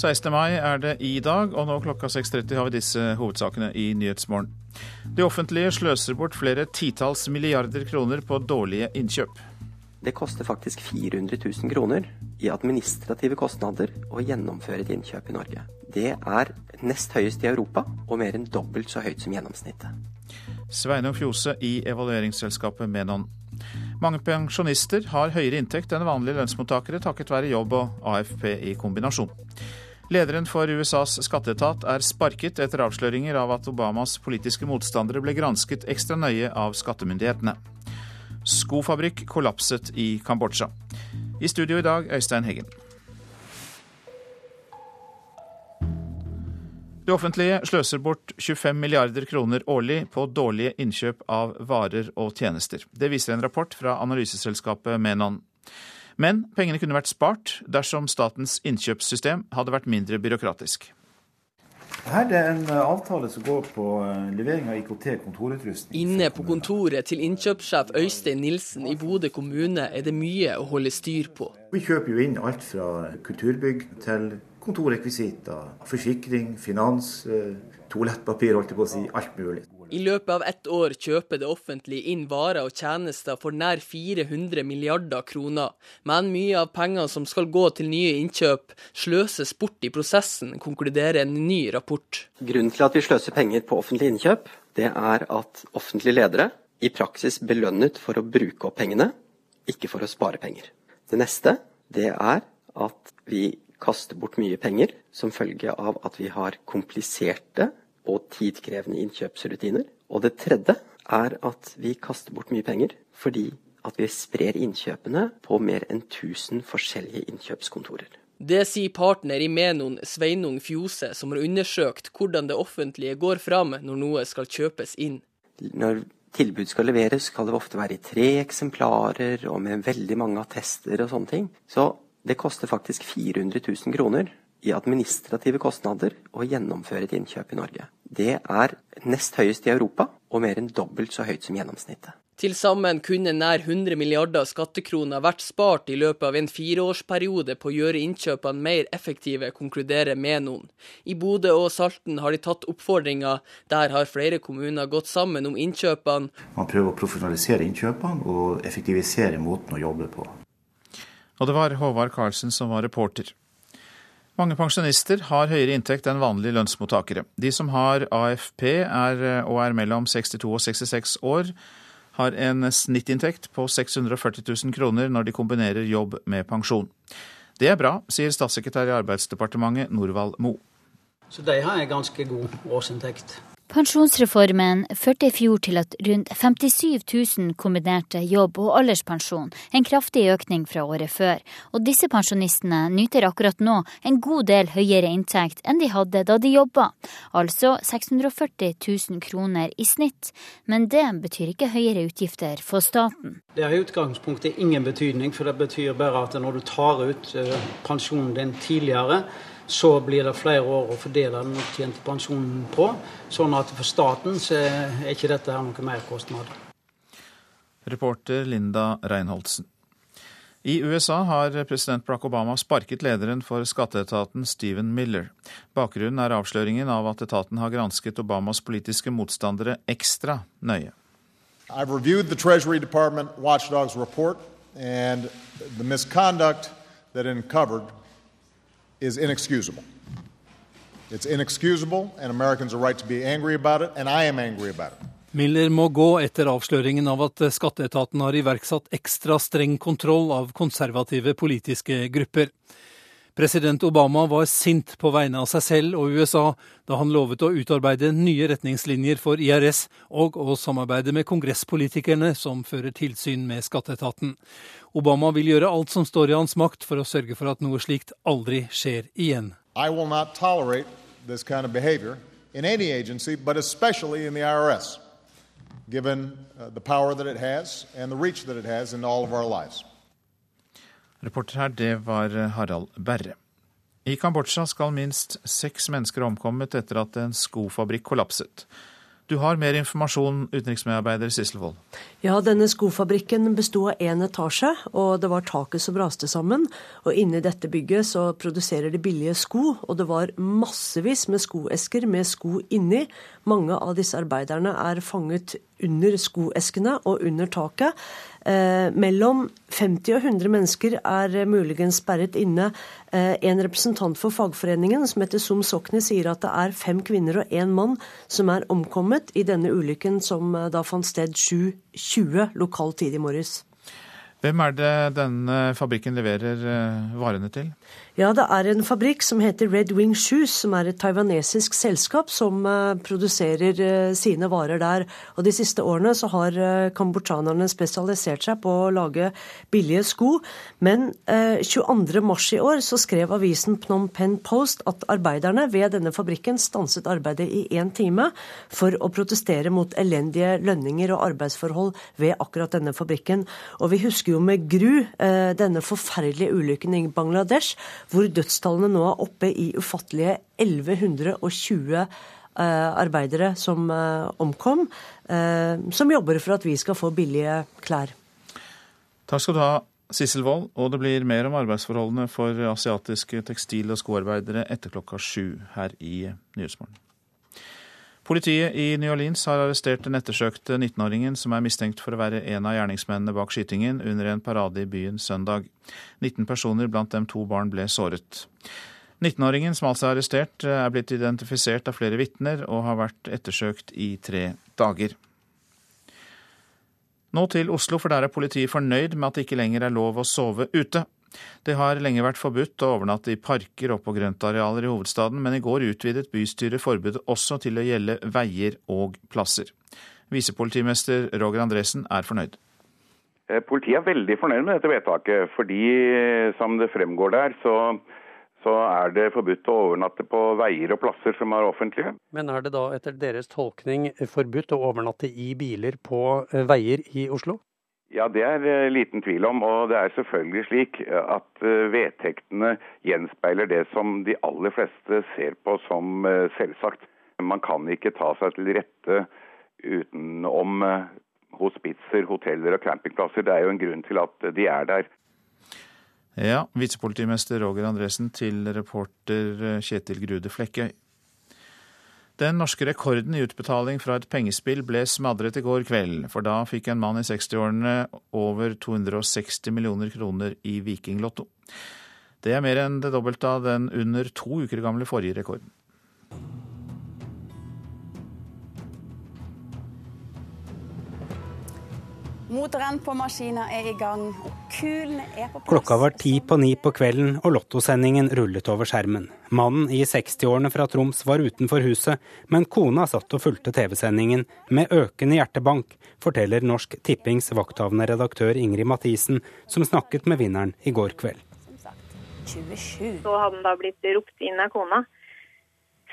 16. mai er det i dag, og nå klokka 6.30 har vi disse hovedsakene i Nyhetsmorgen. Det offentlige sløser bort flere titalls milliarder kroner på dårlige innkjøp. Det koster faktisk 400 000 kroner i administrative kostnader å gjennomføre et innkjøp i Norge. Det er nest høyest i Europa, og mer enn dobbelt så høyt som gjennomsnittet. Sveinung Fjose i evalueringsselskapet Menon. Mange pensjonister har høyere inntekt enn vanlige lønnsmottakere takket være jobb og AFP i kombinasjon. Lederen for USAs skatteetat er sparket etter avsløringer av at Obamas politiske motstandere ble gransket ekstra nøye av skattemyndighetene. Skofabrikk kollapset i Kambodsja. I studio i dag, Øystein Heggen. Det offentlige sløser bort 25 milliarder kroner årlig på dårlige innkjøp av varer og tjenester. Det viser en rapport fra analyseselskapet Menon. Men pengene kunne vært spart dersom statens innkjøpssystem hadde vært mindre byråkratisk. Her er en avtale som går på eh, levering av IKT-kontorutrustning. Inne på kontoret til innkjøpssjef Øystein Nilsen i Bodø kommune er det mye å holde styr på. Vi kjøper jo inn alt fra kulturbygg til kontorrekvisitter, forsikring, finans, eh, toalettpapir, holdt jeg på å si. Alt mulig. I løpet av ett år kjøper det offentlige inn varer og tjenester for nær 400 milliarder kroner. Men mye av pengene som skal gå til nye innkjøp, sløses bort i prosessen, konkluderer en ny rapport. Grunnen til at vi sløser penger på offentlige innkjøp, det er at offentlige ledere i praksis belønnet for å bruke opp pengene, ikke for å spare penger. Det neste, det er at vi kaster bort mye penger som følge av at vi har kompliserte og tidkrevende innkjøpsrutiner. Og det tredje er at vi kaster bort mye penger fordi at vi sprer innkjøpene på mer enn 1000 forskjellige innkjøpskontorer. Det sier partner i Menon, Sveinung Fjose, som har undersøkt hvordan det offentlige går fram når noe skal kjøpes inn. Når tilbud skal leveres, skal det ofte være i tre eksemplarer og med veldig mange attester og sånne ting. Så det koster faktisk 400 000 kroner i administrative kostnader å gjennomføre et innkjøp i Norge. Det er nest høyest i Europa, og mer enn dobbelt så høyt som gjennomsnittet. Til sammen kunne nær 100 milliarder skattekroner vært spart i løpet av en fireårsperiode på å gjøre innkjøpene mer effektive, konkluderer Menon. I Bodø og Salten har de tatt oppfordringa. Der har flere kommuner gått sammen om innkjøpene. Man prøver å profesjonalisere innkjøpene og effektivisere måten å jobbe på. Og det var Håvard Karlsen som var reporter. Mange pensjonister har høyere inntekt enn vanlige lønnsmottakere. De som har AFP er, og er mellom 62 og 66 år, har en snittinntekt på 640 000 kroner når de kombinerer jobb med pensjon. Det er bra, sier statssekretær i Arbeidsdepartementet Norvald Mo. Så de har en ganske god årsinntekt. Pensjonsreformen førte i fjor til at rundt 57 000 kombinerte jobb og alderspensjon, en kraftig økning fra året før. Og disse pensjonistene nyter akkurat nå en god del høyere inntekt enn de hadde da de jobba, altså 640 000 kroner i snitt. Men det betyr ikke høyere utgifter for staten. Det har i utgangspunktet ingen betydning, for det betyr bare at når du tar ut eh, pensjonen din tidligere, så blir det flere år å fordele den opptjente pensjonen på. Sånn at for staten så er ikke dette her noe merkostnad. Reporter Linda Reinholdsen. I USA har president Barack Obama sparket lederen for skatteetaten Steven Miller. Bakgrunnen er avsløringen av at etaten har gransket Obamas politiske motstandere ekstra nøye. I've reviewed the Treasury Department watchdog's report, and the misconduct that it uncovered is inexcusable. It's inexcusable, and Americans are right to be angry about it, and I am angry about it. Miller må gå etter avsløringen av at skatteetaten har iverksatt ekstra streng kontroll av konservative politiske grupper. President Obama var sint på vegne av seg selv og USA da han lovet å utarbeide nye retningslinjer for IRS og å samarbeide med kongresspolitikerne som fører tilsyn med skatteetaten. Obama vil gjøre alt som står i hans makt for å sørge for at noe slikt aldri skjer igjen. Kind of agency, IRS, given uh, the power that it has and the reach that it has in all of our lives. Reporter her, det var Harald Berre. I Kambodsja skal minst seks mennesker ha omkommet etter at en skofabrikk kollapset. Du har mer informasjon, utenriksmedarbeider Sissel Wold. Ja, denne skofabrikken besto av én etasje, og det var taket som raste sammen. Og inni dette bygget så produserer de billige sko, og det var massevis med skoesker med sko inni. Mange av disse arbeiderne er fanget under skoeskene og under taket. Eh, mellom 50 og 100 mennesker er muligens sperret inne. Eh, en representant for fagforeningen som heter Som Sokne sier at det er fem kvinner og én mann som er omkommet i denne ulykken som eh, da fant sted 7.20 lokal tid i morges. Hvem er det denne fabrikken leverer varene til? Ja, det er en fabrikk som heter Red Wing Shoes, som er et taiwanesisk selskap som uh, produserer uh, sine varer der. Og De siste årene så har kambodsjanerne spesialisert seg på å lage billige sko. Men 22.3 i år så skrev avisen Phnom Penh Post at arbeiderne ved denne fabrikken stanset arbeidet i én time for å protestere mot elendige lønninger og arbeidsforhold ved akkurat denne fabrikken. Og vi husker jo med gru denne forferdelige ulykken i Bangladesh hvor dødstallene nå er oppe i ufattelige 1120 eh, arbeidere som eh, omkom, eh, som jobber for at vi skal få billige klær. Takk skal du ha, Sissel Wold. Og det blir mer om arbeidsforholdene for asiatiske tekstil- og skoarbeidere etter klokka sju her i Nyhetsmorgen. Politiet i New Orleans har arrestert den ettersøkte 19-åringen som er mistenkt for å være en av gjerningsmennene bak skytingen under en parade i byen søndag. 19 personer, blant dem to barn, ble såret. 19-åringen, som altså er arrestert, er blitt identifisert av flere vitner og har vært ettersøkt i tre dager. Nå til Oslo, for der er politiet fornøyd med at det ikke lenger er lov å sove ute. Det har lenge vært forbudt å overnatte i parker og på grøntarealer i hovedstaden, men i går utvidet bystyret forbudet også til å gjelde veier og plasser. Visepolitimester Roger Andresen er fornøyd. Eh, politiet er veldig fornøyd med dette vedtaket, fordi som det fremgår der, så, så er det forbudt å overnatte på veier og plasser som er offentlige. Men er det da etter deres tolkning forbudt å overnatte i biler på eh, veier i Oslo? Ja, Det er uh, liten tvil om. Og det er selvfølgelig slik at uh, vedtektene gjenspeiler det som de aller fleste ser på som selvsagt. Man kan ikke ta seg til rette utenom hospitser, hoteller og campingplasser. Det er jo en grunn til at de er der. Ja, visepolitimester Roger Andresen til reporter Kjetil Grude Flekkøy. Den norske rekorden i utbetaling fra et pengespill ble smadret i går kveld, for da fikk en mann i 60-årene over 260 millioner kroner i Vikinglotto. Det er mer enn det dobbelte av den under to uker gamle forrige rekorden. Motoren på maskina er i gang, og kulene er på plass. Klokka var ti på ni på kvelden, og lottosendingen rullet over skjermen. Mannen i 60-årene fra Troms var utenfor huset, men kona satt og fulgte TV-sendingen med økende hjertebank, forteller Norsk Tippings vakthavende redaktør Ingrid Mathisen, som snakket med vinneren i går kveld. Så hadde han da blitt ropt inn av kona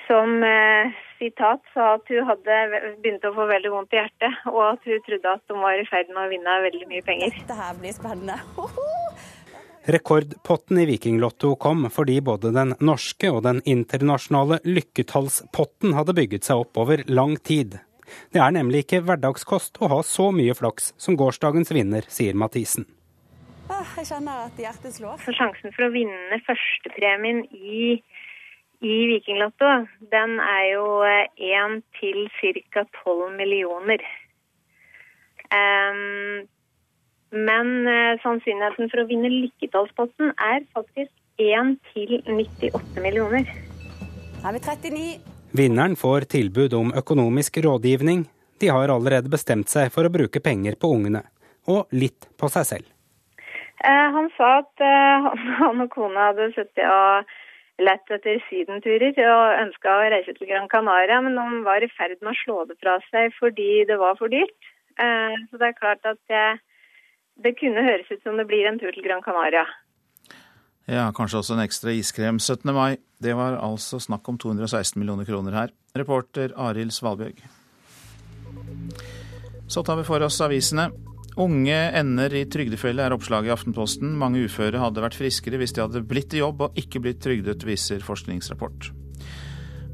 som eh, sitat sa at hun hadde begynt å få veldig vondt i hjertet, og at hun trodde at hun var i ferd med å vinne veldig mye penger. Dette her blir spennende. Rekordpotten i Vikinglotto kom fordi både den norske og den internasjonale lykketallspotten hadde bygget seg opp over lang tid. Det er nemlig ikke hverdagskost å ha så mye flaks som gårsdagens vinner, sier Mathisen. Jeg kjenner at hjertet slår. Så sjansen for å vinne førstepremien i i Vikinglotto, den er jo én eh, til ca. 12 millioner. Um, men eh, sannsynligheten for å vinne lykketallsposten er faktisk 1 til 98 millioner. Da er vi 39. Vinneren får tilbud om økonomisk rådgivning. De har allerede bestemt seg for å bruke penger på ungene, og litt på seg selv. Eh, han sa at eh, han og kona hadde sittet og lett etter sydenturer og ønska å reise til Gran Canaria, men han var i ferd med å slå det fra seg fordi det var for dyrt. Eh, så det er klart at det, det kunne høres ut som det blir en tur til Gran Canaria. Ja, kanskje også en ekstra iskrem 17. mai. Det var altså snakk om 216 millioner kroner her. Reporter Arild Svalbjørg. Så tar vi for oss avisene. Unge ender i trygdefelle, er oppslaget i Aftenposten. Mange uføre hadde vært friskere hvis de hadde blitt i jobb og ikke blitt trygdet, viser forskningsrapport.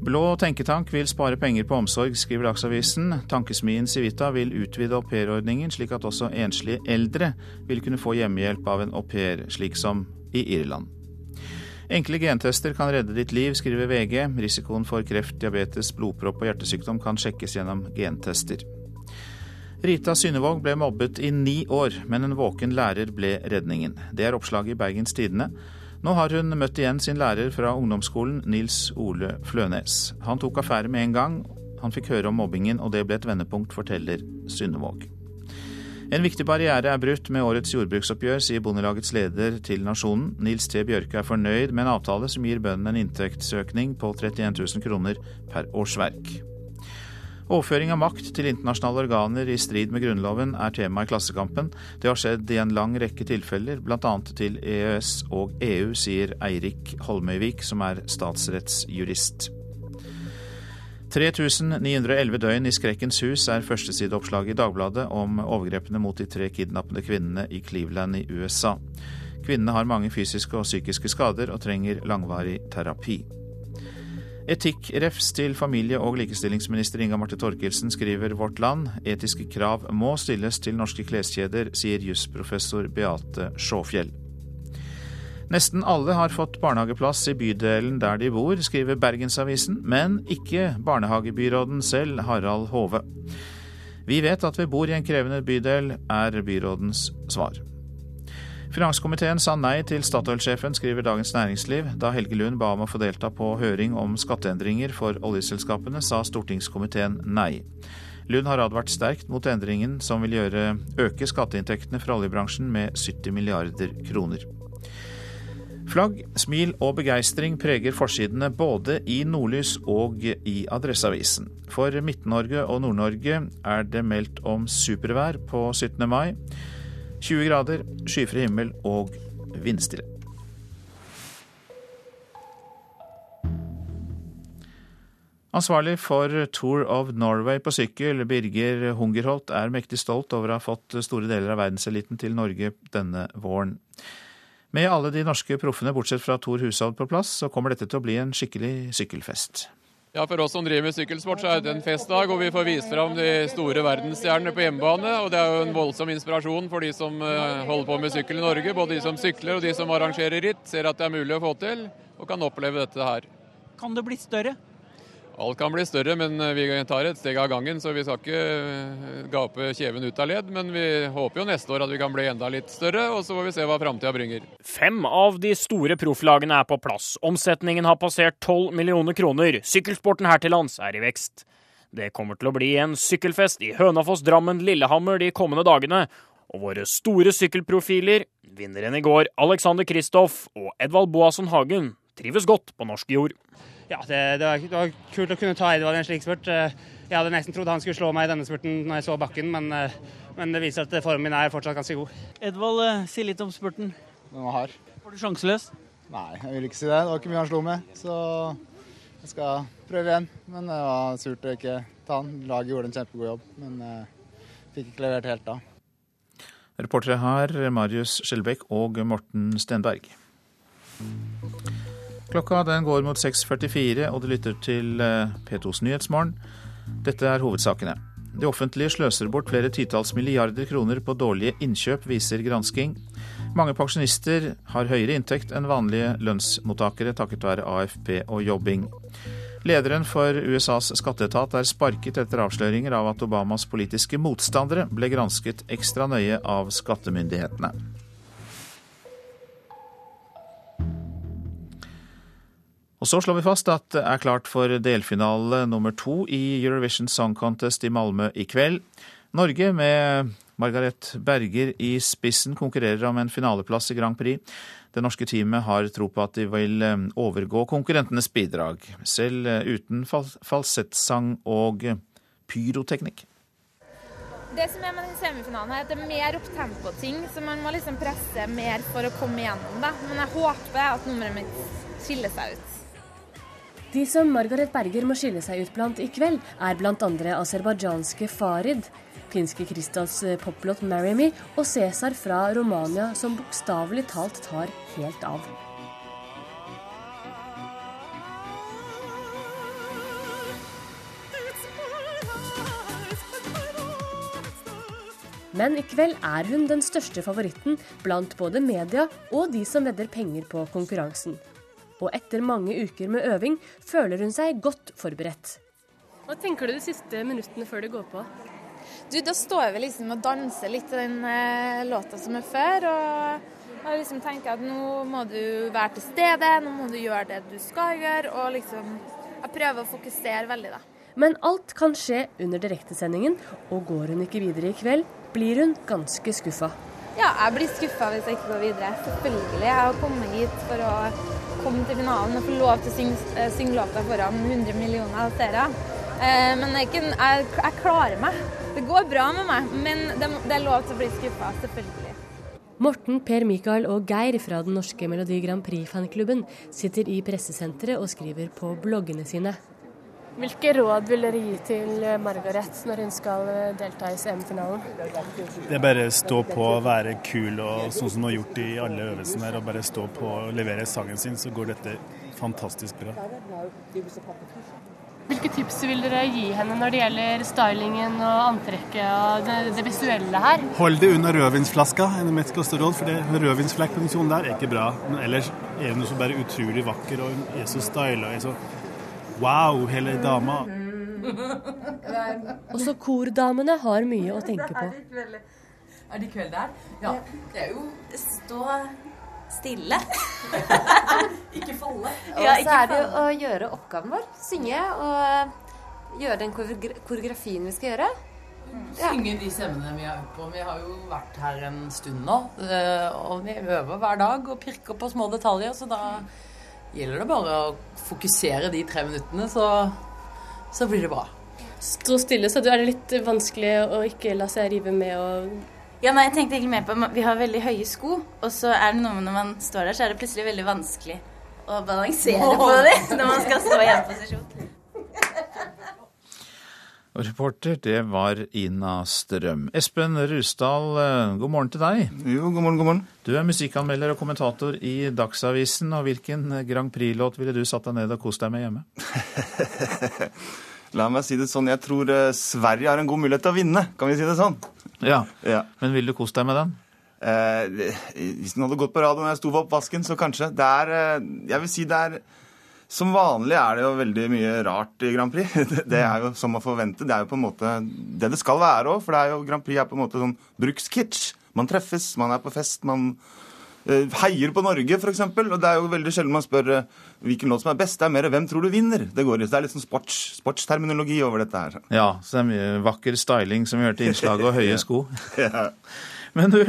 Blå tenketank vil spare penger på omsorg, skriver Dagsavisen. Tankesmien Civita vil utvide aupairordningen, slik at også enslige eldre vil kunne få hjemmehjelp av en au pair, slik som i Irland. Enkle gentester kan redde ditt liv, skriver VG. Risikoen for kreft, diabetes, blodpropp og hjertesykdom kan sjekkes gjennom gentester. Rita Synnevåg ble mobbet i ni år, men en våken lærer ble redningen. Det er oppslaget i Bergens Tidende. Nå har hun møtt igjen sin lærer fra ungdomsskolen, Nils Ole Flønes. Han tok affære med en gang. Han fikk høre om mobbingen, og det ble et vendepunkt, forteller Synnevåg. En viktig barriere er brutt med årets jordbruksoppgjør, sier Bondelagets leder til Nasjonen. Nils T. Bjørke er fornøyd med en avtale som gir bøndene en inntektsøkning på 31 000 kroner per årsverk. Overføring av makt til internasjonale organer i strid med Grunnloven er tema i Klassekampen. Det har skjedd i en lang rekke tilfeller, bl.a. til EØS og EU, sier Eirik Holmøyvik, som er statsrettsjurist. 3911 døgn i skrekkens hus er førstesideoppslaget i Dagbladet om overgrepene mot de tre kidnappede kvinnene i Cleveland i USA. Kvinnene har mange fysiske og psykiske skader og trenger langvarig terapi. Etikkrefs til familie- og likestillingsminister Inga Marte Torkelsen skriver Vårt Land. Etiske krav må stilles til norske kleskjeder, sier jusprofessor Beate Sjåfjell. Nesten alle har fått barnehageplass i bydelen der de bor, skriver Bergensavisen, men ikke barnehagebyråden selv, Harald Hove. Vi vet at vi bor i en krevende bydel, er byrådens svar. Finanskomiteen sa nei til Statoil-sjefen, skriver Dagens Næringsliv. Da Helge Lund ba om å få delta på høring om skatteendringer for oljeselskapene, sa stortingskomiteen nei. Lund har advart sterkt mot endringen som vil gjøre øke skatteinntektene fra oljebransjen med 70 milliarder kroner. Flagg, smil og begeistring preger forsidene både i Nordlys og i Adresseavisen. For Midt-Norge og Nord-Norge er det meldt om supervær på 17. mai. 20 grader, skyfri himmel og vindstille. Ansvarlig for Tour of Norway på sykkel, Birger Hungerholt, er mektig stolt over å ha fått store deler av verdenseliten til Norge denne våren. Med alle de norske proffene bortsett fra Tor Hushovd på plass, så kommer dette til å bli en skikkelig sykkelfest. Ja, For oss som driver med sykkelsport, så er det en festdag, og vi får vise fram de store verdensstjernene på hjemmebane. Og det er jo en voldsom inspirasjon for de som eh, holder på med sykkel i Norge. Både de som sykler og de som arrangerer ritt. Ser at det er mulig å få til, og kan oppleve dette her. Kan det bli større? Alt kan bli større, men eh, vi tar et steg av gangen, så vi skal ikke eh, gape kjeven ut av ledd. Men vi håper jo neste år at vi kan bli enda litt større, og så får vi se hva framtida bringer. Fem av de store profflagene er på plass. Omsetningen har passert 12 millioner kroner. Sykkelsporten her til lands er i vekst. Det kommer til å bli en sykkelfest i Hønafoss, Drammen, Lillehammer de kommende dagene. Og våre store sykkelprofiler, vinneren i går, Alexander Kristoff og Edvald Boasson Hagen, trives godt på norsk jord ja, det, det, var, det, var, kult å kunne ta Edvard i en slik spurt. Eh, jeg hadde nesten trodd han skulle slå meg i denne spurten når jeg så bakken, men, eh, men det viser at formen min er fortsatt ganske god. Edvald, eh, si litt om spurten. Den var hard. Var du sjanseløs? Nei, jeg vil ikke si det. Det var ikke mye han slo med. Så jeg skal prøve igjen. Men det var surt å ikke ta han. Laget gjorde en kjempegod jobb, men jeg fikk ikke levert helt da. Reportere her Marius Skjelbæk og Morten Stenberg. Klokka den går mot 6.44, og du lytter til eh, P2s Nyhetsmorgen. Dette er hovedsakene. Det offentlige sløser bort flere titalls milliarder kroner på dårlige innkjøp, viser gransking. Mange pensjonister har høyere inntekt enn vanlige lønnsmottakere takket være AFP og jobbing. Lederen for USAs skatteetat er sparket etter avsløringer av at Obamas politiske motstandere ble gransket ekstra nøye av skattemyndighetene. Og så slår vi fast at det er klart for delfinale nummer to i Eurovision Song Contest i Malmö i kveld. Norge, med Margaret Berger i spissen, konkurrerer om en finaleplass i Grand Prix. Det norske teamet har tro på at de vil eh, overgå konkurrentenes bidrag, selv eh, uten falsettsang og pyroteknikk. Det som er med den semifinalen, er at det er mer opptempo-ting, så man må liksom presse mer for å komme igjennom det. Men jeg håper at nummeret mitt skiller seg ut. De som Margaret Berger må skille seg ut blant i kveld, er bl.a. aserbajdsjanske Farid, finske Kristals eh, poplåt 'Marry Me' og Cæsar fra Romania, som bokstavelig talt tar helt av. Men i kveld er hun den største favoritten blant både media og de som vedder penger på konkurransen. Og etter mange uker med øving føler hun seg godt forberedt. Hva tenker du de siste minuttene før det går på? Du, Da står vi liksom og danser litt til den eh, låta som er før. og jeg liksom tenker at nå må du være til stede, nå må du gjøre det du skal gjøre. Og liksom Jeg prøver å fokusere veldig, da. Men alt kan skje under direktesendingen, og går hun ikke videre i kveld, blir hun ganske skuffa. Ja, jeg blir skuffa hvis jeg ikke går videre. Selvfølgelig. Jeg har kommet hit for å komme til finalen og få lov til å synge, eh, synge låta foran 100 millioner seere. Eh, men jeg, jeg, jeg, klarer meg. Det går bra med meg, men det, det er lov til å bli skuffa, selvfølgelig. Morten, Per Mikael og Geir fra den norske Melodi Grand Prix-fanklubben sitter i pressesenteret og skriver på bloggene sine. Hvilke råd vil dere gi til Margaret når hun skal delta i CM-finalen? Det er bare stå på, være kul og sånn som hun har gjort i alle øvelsene her. og Bare stå på og levere sangen sin, så går dette fantastisk bra. Hvilke tips vil dere gi henne når det gjelder stylingen og antrekket og det, det visuelle her? Hold det under rødvinsflaska, mitt største råd, for det rødvinsflekkfunksjonen der er ikke bra. Men ellers er hun så bare utrolig vakker, og hun er så styla og så wow, hele dama. Også kordamene har mye å tenke på. Er det kveld der? Ja. Det er jo Stå stille. ikke falle. Og så er det jo å gjøre oppgaven vår. Synge og gjøre den koreografien vi skal gjøre. Ja. Synge de stemmene vi har øvd på. Vi har jo vært her en stund nå. eh, Og vi øver hver dag og pirker på små detaljer, så da gjelder det bare å fokusere de tre minuttene, så, så blir det bra. Stå stille, så er det litt vanskelig å ikke la seg rive med og ja, nei, jeg tenkte egentlig mer på Vi har veldig høye sko, og så er det noe med når man står der, så er det plutselig veldig vanskelig å balansere på det når man skal stå i en posisjon. Og reporter, det var Ina Strøm. Espen Rusdal, eh, god morgen til deg. Jo, god morgen, god morgen. Du er musikkanmelder og kommentator i Dagsavisen. og Hvilken Grand Prix-låt ville du satt deg ned og kost deg med hjemme? La meg si det sånn, jeg tror eh, Sverige har en god mulighet til å vinne, kan vi si det sånn? Ja, ja. Men vil du kost deg med den? Eh, hvis den hadde gått på radio når jeg sto ved oppvasken, så kanskje. Det er eh, Jeg vil si det er Som vanlig er det jo veldig mye rart i Grand Prix. Det er jo som å forvente. Det er jo på en måte det det skal være òg, for det er jo Grand Prix er på en måte sånn brukskitsch. Man treffes, man er på fest, man uh, heier på Norge, f.eks. Og det er jo veldig sjelden man spør uh, hvilken låt som er best. Det er mer 'hvem tror du vinner'? Det går i. Det er litt sånn sports, sportsterminologi over dette her. Ja, så det er mye vakker styling som vi hørte i innslaget, og høye sko. ja. Men du,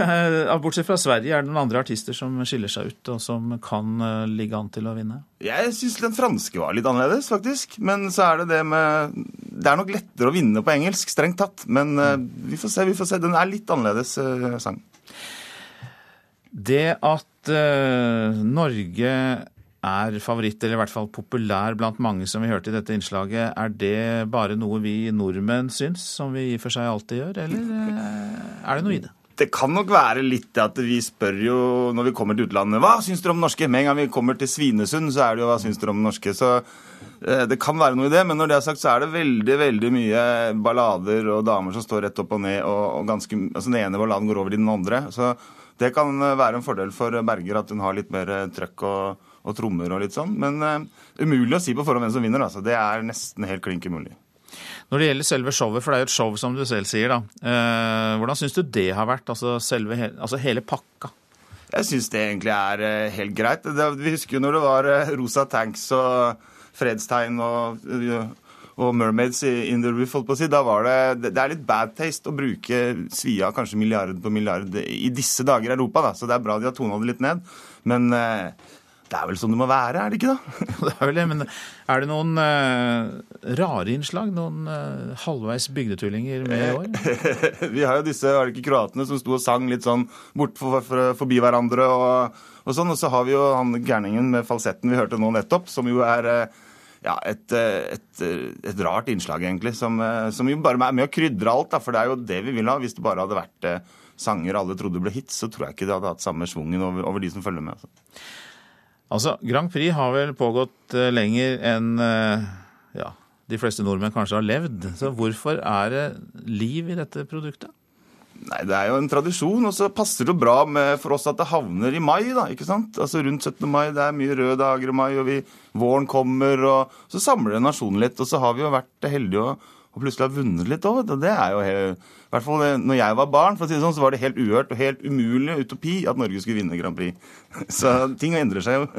bortsett fra Sverige, er det noen andre artister som skiller seg ut, og som kan ligge an til å vinne? Jeg syns den franske var litt annerledes, faktisk. Men så er det det med Det er nok lettere å vinne på engelsk, strengt tatt. Men vi får se, vi får se. Den er litt annerledes sang. Det at uh, Norge er favoritt, eller i hvert fall populær blant mange som vi hørte i dette innslaget, er det bare noe vi nordmenn syns, som vi i og for seg alltid gjør, eller er det noe i det? Det kan nok være litt at vi spør jo når vi kommer til utlandet hva syns dere om norske? Med en gang vi kommer til Svinesund, så er det jo hva syns dere om norske? Så det kan være noe i det, men når det er sagt, så er det veldig veldig mye ballader og damer som står rett opp og ned, og, og ganske, altså den ene balladen går over i den andre. Så det kan være en fordel for Berger at hun har litt mer trøkk og, og trommer og litt sånn. Men uh, umulig å si på forhånd hvem som vinner. Altså. Det er nesten helt klink umulig. Når det gjelder selve showet, for det er jo et show som du selv sier, da. Eh, hvordan syns du det har vært? Altså, selve, altså hele pakka? Jeg syns det egentlig er uh, helt greit. Det, vi husker jo når det var uh, rosa tanks og fredstegn og og Mermaids in the Roof, holdt på å si, da var det Det er litt bad taste å bruke svia kanskje milliard på milliard i disse dager i Europa, da. Så det er bra de har tona det litt ned. Men eh, det er vel sånn det må være, er det ikke da? det er vel det, men er det noen uh, rare innslag? Noen uh, halvveis bygdetullinger med i år? Vi har jo disse var det ikke kroatene som sto og sang litt sånn bort for, for, forbi hverandre og, og, sånn. Og så har vi jo han gærningen med falsetten vi hørte nå nettopp, som jo er uh, ja, et, et, et, rart innslag, egentlig, som, som, jo bare er med å krydre alt. Da, for det er jo det vi vil ha. Hvis det bare hadde vært sanger alle trodde ble hits, så tror jeg ikke det hadde hatt samme schwungen over, over, de som følger med. Altså. Altså, Grand Prix har vel pågått lenger enn ja, de fleste nordmenn kanskje har levd. Så hvorfor er det liv i dette produktet? Nei, Det er jo en tradisjon, og så passer det bra med, for oss at det havner i mai. da, ikke sant? Altså Rundt 17. mai, det er mye røde dager i mai, og vi, våren kommer, og så samler det nasjonen litt. Og så har vi jo vært heldige og, og plutselig har vunnet litt òg. Det er jo helt, hvert fall når jeg var barn, for å si det sånn, så var det helt uhørt og helt umulig utopi at Norge skulle vinne Grand Prix. Så ting endrer seg jo.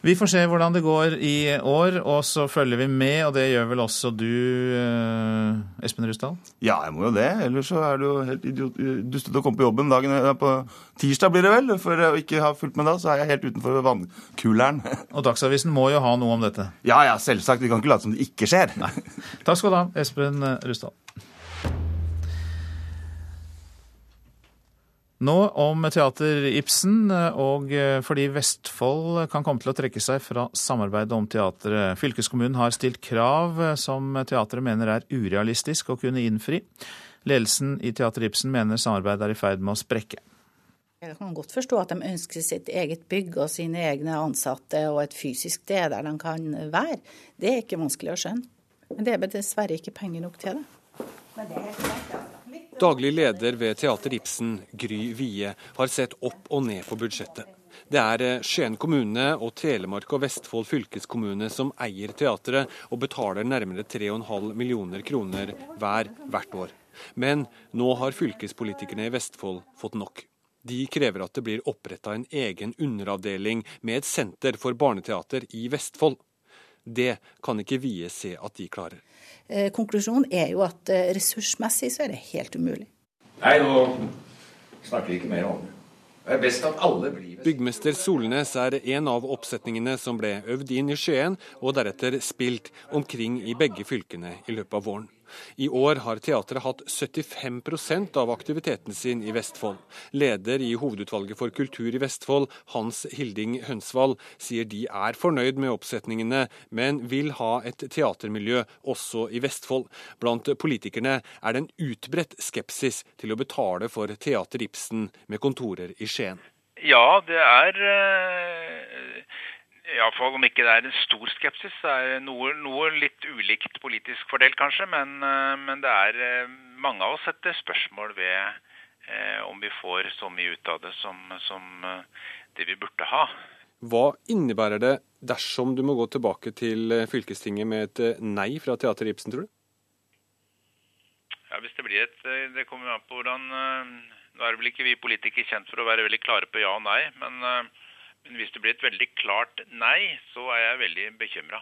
Vi får se hvordan det går i år, og så følger vi med. Og det gjør vel også du, eh, Espen Rusdal? Ja, jeg må jo det. Ellers så er det jo helt idiot, dustete å komme på jobben dagen på tirsdag, blir det vel. For å ikke ha fulgt med da, så er jeg helt utenfor vannkuleren. Og Dagsavisen må jo ha noe om dette? Ja, ja, selvsagt. Vi kan ikke late som det ikke skjer. Nei. Takk skal du ha, Espen Rusdal. Nå om Teater Ibsen, og fordi Vestfold kan komme til å trekke seg fra samarbeidet om teatret. Fylkeskommunen har stilt krav som teatret mener er urealistisk å kunne innfri. Ledelsen i Teater Ibsen mener samarbeidet er i ferd med å sprekke. Jeg kan godt forstå at de ønsker sitt eget bygg og sine egne ansatte og et fysisk sted der de kan være. Det er ikke vanskelig å skjønne. Men det er dessverre ikke penger nok til det. Men det er helt klart, ja. Daglig leder ved Teater Ibsen, Gry Wie, har sett opp og ned på budsjettet. Det er eh, Skien kommune og Telemark og Vestfold fylkeskommune som eier teatret, og betaler nærmere 3,5 millioner kroner hver hvert år. Men nå har fylkespolitikerne i Vestfold fått nok. De krever at det blir oppretta en egen underavdeling med et senter for barneteater i Vestfold. Det kan ikke Vie se at de klarer. Eh, konklusjonen er jo at eh, ressursmessig så er det helt umulig. Nei, nå snakker vi ikke mer om det. Det er best at alle blir Byggmester Solnes er en av oppsetningene som ble øvd inn i Skien, og deretter spilt omkring i begge fylkene i løpet av våren. I år har teatret hatt 75% av aktiviteten sin i Vestfold. Leder i Hovedutvalget for kultur i Vestfold, Hans Hilding Hønsvall, sier de er fornøyd med oppsetningene, men vil ha et teatermiljø også i Vestfold. Blant politikerne er det en utbredt skepsis til å betale for Teater Ibsen med kontorer i Skien. Ja, det er eh, Iallfall om ikke det er en stor skepsis. Det er noe, noe litt ulikt politisk fordelt, kanskje. Men, eh, men, det er eh, mange av oss setter spørsmål ved eh, om vi får så mye ut av det som, som det vi burde ha. Hva innebærer det dersom du må gå tilbake til fylkestinget med et nei fra Teater Ibsen, tror du? Ja, hvis Det blir et, det kommer an på hvordan Nå er vel ikke vi politikere kjent for å være veldig klare på ja og nei. men men hvis det blir et veldig klart nei, så er jeg veldig bekymra.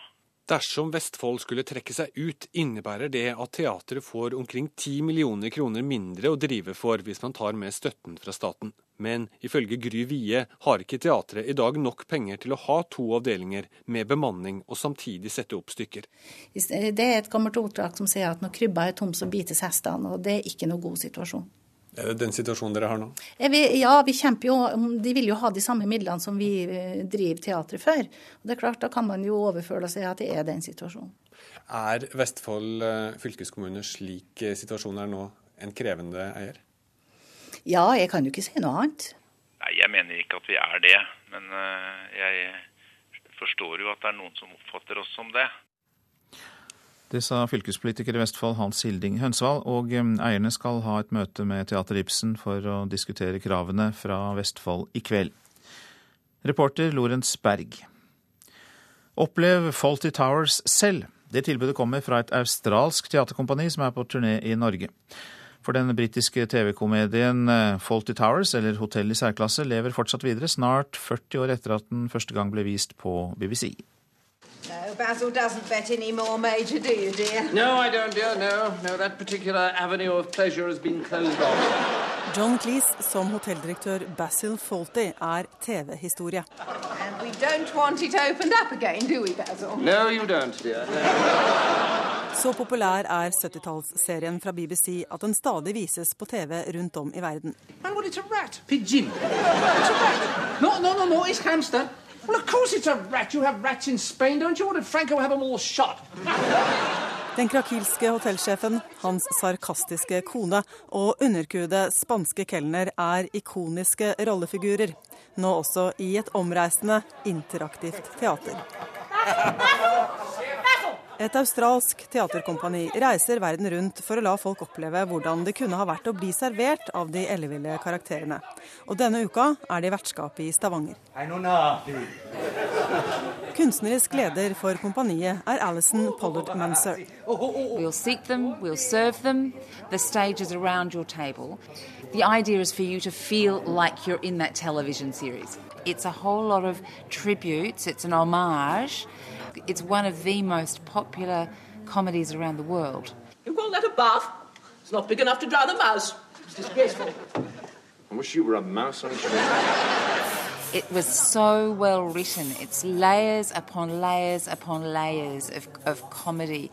Dersom Vestfold skulle trekke seg ut, innebærer det at teatret får omkring 10 millioner kroner mindre å drive for hvis man tar med støtten fra staten. Men ifølge Gry Wie har ikke teatret i dag nok penger til å ha to avdelinger med bemanning og samtidig sette opp stykker. Det er et gammelt ordtak som sier at når krybba er tom, så bites hestene. Og det er ikke noe god situasjon. Er det den situasjonen dere har nå? Ja, vi kjemper jo De vil jo ha de samme midlene som vi eh, driver teatret for. Og det er klart, Da kan man jo overføle seg at det er den situasjonen. Er Vestfold eh, fylkeskommune slik eh, situasjonen er nå, en krevende eier? Ja, jeg kan jo ikke si noe annet. Nei, Jeg mener ikke at vi er det. Men jeg forstår jo at det er noen som oppfatter oss som det. Det sa fylkespolitiker i Vestfold Hans Hilding Hønsvald, og um, eierne skal ha et møte med Teater Ibsen for å diskutere kravene fra Vestfold i kveld. Reporter Lorentz Berg. Opplev Faulty Towers selv. Det tilbudet kommer fra et australsk teaterkompani som er på turné i Norge. For den britiske TV-komedien uh, Faulty Towers, eller Hotell i særklasse, lever fortsatt videre, snart 40 år etter at den første gang ble vist på BBC. No, Basil doesn't bet any more, Major, do you, dear? No, I don't, dear. No, no, that particular avenue of pleasure has been closed off. John Cleese som hotelldirektør Basil Fawlty er TV-historie. And we don't want it opened up again, do we, Basil? No, you don't, dear. Så populær er 70-tallsserien fra BBC at den stadig vises på TV rundt om i verden. Man, what, it's a rat? Pigeon? It's a rat. No, no, no, no, it's hamster. Well, of course it's a rat. You have rats in Spain, don't you? Or did Franco have them all shot? Den krakilske hotellsjefen, hans sarkastiske kone og underkuede spanske kelner er ikoniske rollefigurer. Nå også i et omreisende, interaktivt teater. Et australsk teaterkompani reiser verden rundt for å la folk oppleve hvordan det kunne ha vært å bli servert av de elleville karakterene. Og denne uka er de vertskap i Stavanger. Kunstnerisk leder for kompaniet er Alison Pollard Manser. We'll seat them, we'll serve them. The stage is around your table. The idea for you to feel like you're in that television series. It's a whole lot of tributes, it's. It's one of the most popular comedies around the world. You call that a bath? It's not big enough to drown a mouse. It's disgraceful. I wish you were a mouse on a train. It was so well written. It's layers upon layers upon layers of, of comedy.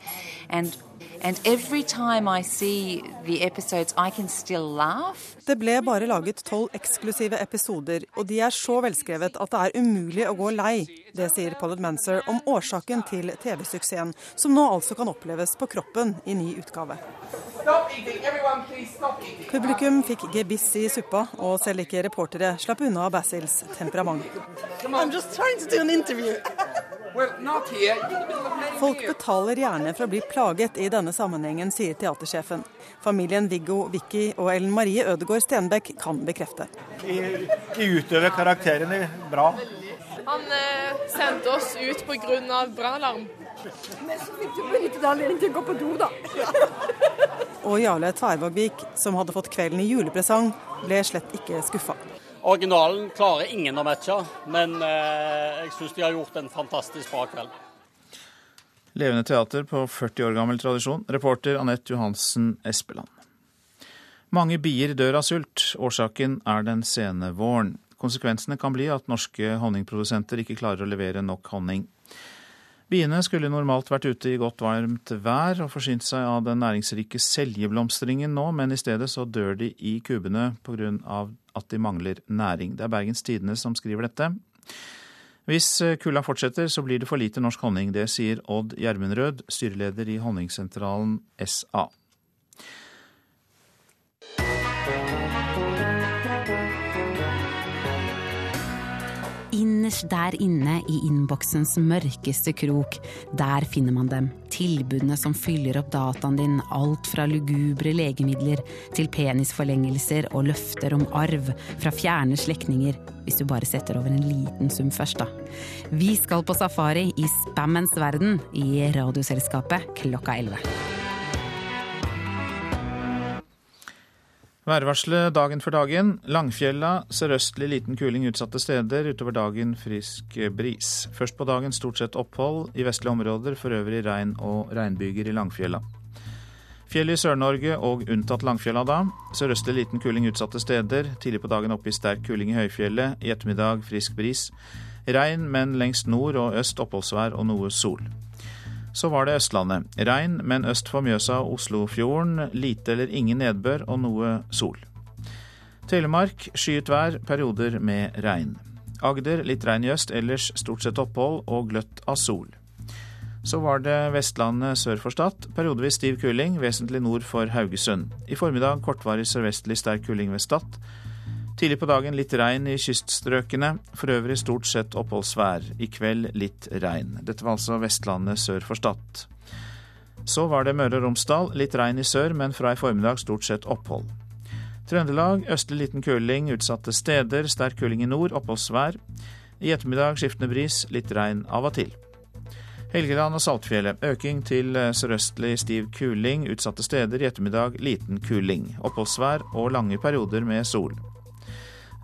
And and every time I see the episodes, I can still laugh. Det ble bare laget tolv eksklusive episoder, og de er så velskrevet at det er umulig å gå lei. Det sier Pollet Manser om årsaken til TV-suksessen, som nå altså kan oppleves på kroppen i ny utgave. Publikum fikk gebiss i suppa, og selv ikke reportere slapp unna Basils temperament. Folk betaler gjerne for å bli plaget i denne sammenhengen, sier teatersjefen. Familien Viggo, Vicky og Ellen Marie Ødegaard Stenbekk kan bekrefte. De, de utøver karakterene bra. Han eh, sendte oss ut pga. brannalarm. Men så fikk du benyttet anledningen til å gå på do, da. og Jarle Tvervågvik, som hadde fått kvelden i julepresang, ble slett ikke skuffa. Originalen klarer ingen å matche, men eh, jeg syns de har gjort en fantastisk bra kveld. Levende teater på 40 år gammel tradisjon. Reporter Anette Johansen Espeland. Mange bier dør av sult. Årsaken er den sene våren. Konsekvensene kan bli at norske honningprodusenter ikke klarer å levere nok honning. Biene skulle normalt vært ute i godt varmt vær og forsynt seg av den næringsrike seljeblomstringen nå, men i stedet så dør de i kubene pga. at de mangler næring. Det er Bergens Tidende som skriver dette. Hvis kulda fortsetter, så blir det for lite norsk honning. Det sier Odd Gjermundrød, styreleder i Honningsentralen SA. Innerst der inne i innboksens mørkeste krok, der finner man dem. Tilbudene som fyller opp dataen din, alt fra lugubre legemidler til penisforlengelser og løfter om arv fra fjerne slektninger, hvis du bare setter over en liten sum først, da. Vi skal på safari i spammens verden i Radioselskapet klokka 11. Værvarselet dagen for dagen. Langfjella sørøstlig liten kuling utsatte steder. Utover dagen frisk bris. Først på dagen stort sett opphold. I vestlige områder for øvrig regn og regnbyger i Langfjella. Fjell i Sør-Norge og unntatt Langfjella da. Sørøstlig liten kuling utsatte steder. Tidlig på dagen oppe i sterk kuling i høyfjellet. I ettermiddag frisk bris. Regn, men lengst nord og øst oppholdsvær og noe sol. Så var det Østlandet. Regn, men øst for Mjøsa og Oslofjorden lite eller ingen nedbør og noe sol. Telemark skyet vær, perioder med regn. Agder litt regn i øst, ellers stort sett opphold og gløtt av sol. Så var det Vestlandet sør for Stad. Periodevis stiv kuling, vesentlig nord for Haugesund. I formiddag kortvarig sørvestlig sterk kuling ved Stad. Tidlig på dagen litt regn i kyststrøkene, for øvrig stort sett oppholdsvær. I kveld litt regn. Dette var altså Vestlandet sør for Stad. Så var det Møre og Romsdal, litt regn i sør, men fra i formiddag stort sett opphold. Trøndelag østlig liten kuling utsatte steder, sterk kuling i nord, oppholdsvær. I ettermiddag skiftende bris, litt regn av og til. Helgeland og Saltfjellet øking til sørøstlig stiv kuling, utsatte steder. I ettermiddag liten kuling. Oppholdsvær og lange perioder med sol.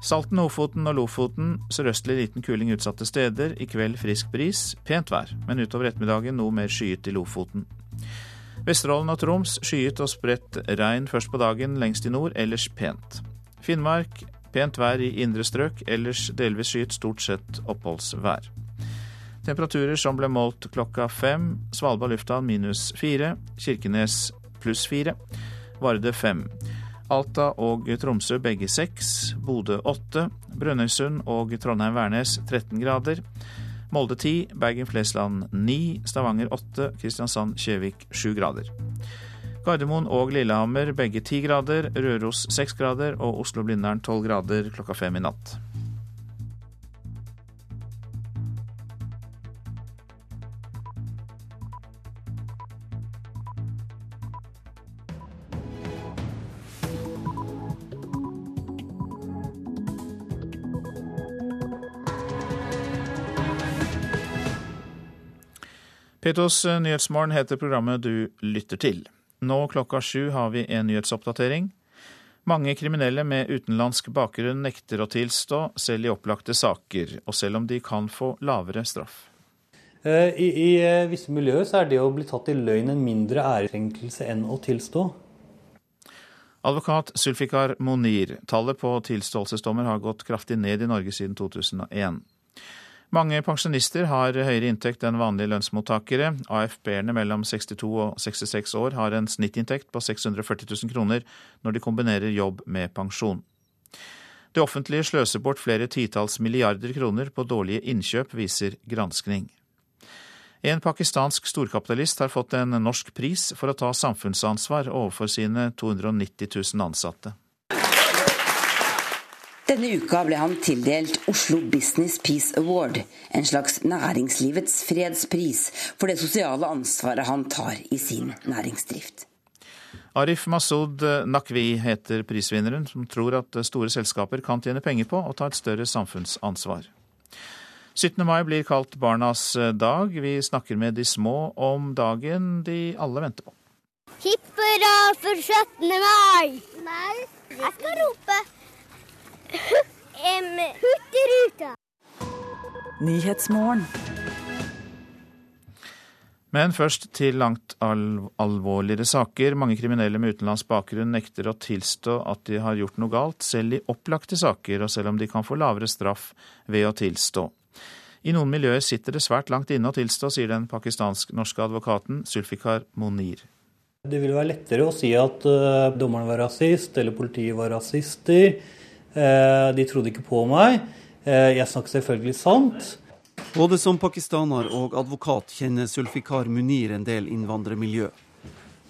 Salten, Ofoten og Lofoten sørøstlig liten kuling utsatte steder. I kveld frisk bris, pent vær, men utover ettermiddagen noe mer skyet i Lofoten. Vesterålen og Troms skyet og spredt regn først på dagen lengst i nord, ellers pent. Finnmark pent vær i indre strøk, ellers delvis skyet, stort sett oppholdsvær. Temperaturer som ble målt klokka fem. Svalbard lufthavn minus fire. Kirkenes pluss fire. Varde fem. Alta og Tromsø begge seks. Bodø åtte. Brønnøysund og Trondheim-Værnes 13 grader. Molde 10, Bergen-Flesland 9, Stavanger 8, Kristiansand-Kjevik 7 grader. Gardermoen og Lillehammer begge 10 grader, Røros 6 grader og Oslo-Blindern 12 grader klokka fem i natt. Petos Nyhetsmorgen heter programmet du lytter til. Nå klokka sju har vi en nyhetsoppdatering. Mange kriminelle med utenlandsk bakgrunn nekter å tilstå, selv i opplagte saker, og selv om de kan få lavere straff. Eh, I, I, eh, visse miljøer så er det å bli tatt i løgn en mindre ærekrenkelse enn å tilstå. Advokat Sulfikar Monir, tallet på tilståelsesdommer har gått kraftig ned i Norge siden 2001. Mange pensjonister har høyere inntekt enn vanlige lønnsmottakere. AFB-erne mellom 62 og 66 år har en snittinntekt på 640 000 kroner når de kombinerer jobb med pensjon. Det offentlige sløser bort flere titalls milliarder kroner på dårlige innkjøp, viser granskning. En pakistansk storkapitalist har fått en norsk pris for å ta samfunnsansvar overfor sine 290 000 ansatte. Denne uka ble han tildelt Oslo Business Peace Award, en slags næringslivets fredspris for det sosiale ansvaret han tar i sin næringsdrift. Arif Masud Nakvi heter prisvinneren, som tror at store selskaper kan tjene penger på å ta et større samfunnsansvar. 17. mai blir kalt barnas dag. Vi snakker med de små om dagen de alle venter på. Hipp hurra for 17. mai! Nei, jeg skal rope Hurtigruta. Nyhetsmorgen. Men først til langt alvorligere saker. Mange kriminelle med utenlandsk bakgrunn nekter å tilstå at de har gjort noe galt, selv i opplagte saker, og selv om de kan få lavere straff ved å tilstå. I noen miljøer sitter det svært langt inne å tilstå, sier den pakistansk-norske advokaten Zulfikar Monir. Det vil være lettere å si at uh, dommeren var rasist, eller politiet var rasister. Uh, de trodde ikke på meg. Uh, jeg snakker selvfølgelig sant. Både som pakistaner og advokat kjenner Zulfikar Munir en del innvandrermiljø.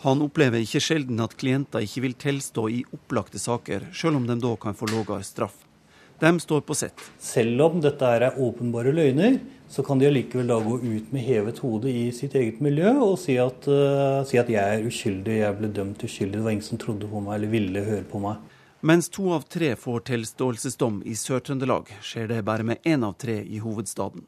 Han opplever ikke sjelden at klienter ikke vil tilstå i opplagte saker, selv om de da kan få lavere straff. De står på sett. Selv om dette er åpenbare løgner, så kan de allikevel da gå ut med hevet hode i sitt eget miljø og si at, uh, si at jeg er uskyldig, jeg ble dømt uskyldig, det var ingen som trodde på meg eller ville høre på meg. Mens to av tre får tilståelsesdom i Sør-Trøndelag, skjer det bare med én av tre i hovedstaden.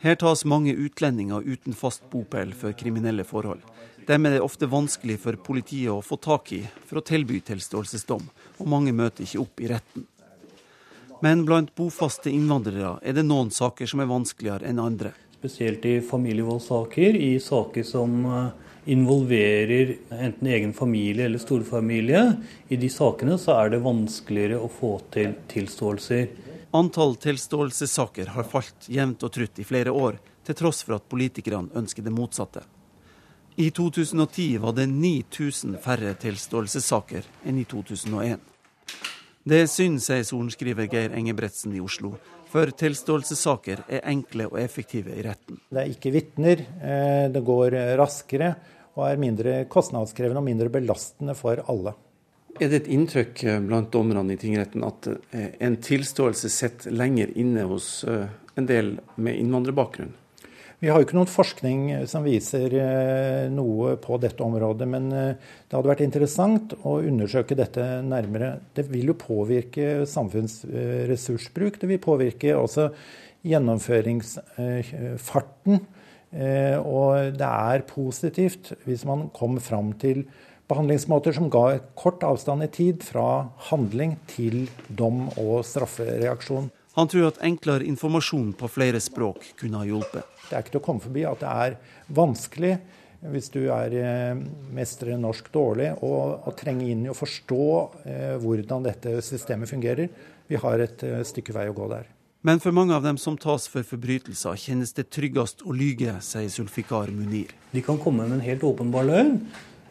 Her tas mange utlendinger uten fast bopel for kriminelle forhold. Dem er det ofte vanskelig for politiet å få tak i for å tilby tilståelsesdom, og mange møter ikke opp i retten. Men blant bofaste innvandrere er det noen saker som er vanskeligere enn andre. Spesielt i familievoldssaker, i saker som involverer enten egen familie eller storfamilie. I de sakene så er det vanskeligere å få til tilståelser. Antall tilståelsessaker har falt jevnt og trutt i flere år, til tross for at politikerne ønsker det motsatte. I 2010 var det 9000 færre tilståelsessaker enn i 2001. Det er synd, sier sorenskriver Geir Engebretsen i Oslo, for tilståelsessaker er enkle og effektive i retten. Det er ikke vitner, det går raskere og er mindre kostnadskrevende og mindre belastende for alle. Er det et inntrykk blant dommerne i tingretten at en tilståelse sitter lenger inne hos en del med innvandrerbakgrunn? Vi har jo ikke noen forskning som viser noe på dette området, men det hadde vært interessant å undersøke dette nærmere. Det vil jo påvirke samfunnsressursbruk. Det vil påvirke også gjennomføringsfarten. Og det er positivt hvis man kommer fram til behandlingsmåter som ga kort avstand i tid fra handling til dom og straffereaksjon. Han tror at enklere informasjon på flere språk kunne ha hjulpet. Det er ikke til å komme forbi at det er vanskelig hvis du er mestrer norsk dårlig, å trenge inn i å forstå hvordan dette systemet fungerer. Vi har et stykke vei å gå der. Men for mange av dem som tas for forbrytelser, kjennes det tryggest å lyge, sier Sulfikar Munir. De kan komme med en helt åpenbar løgn.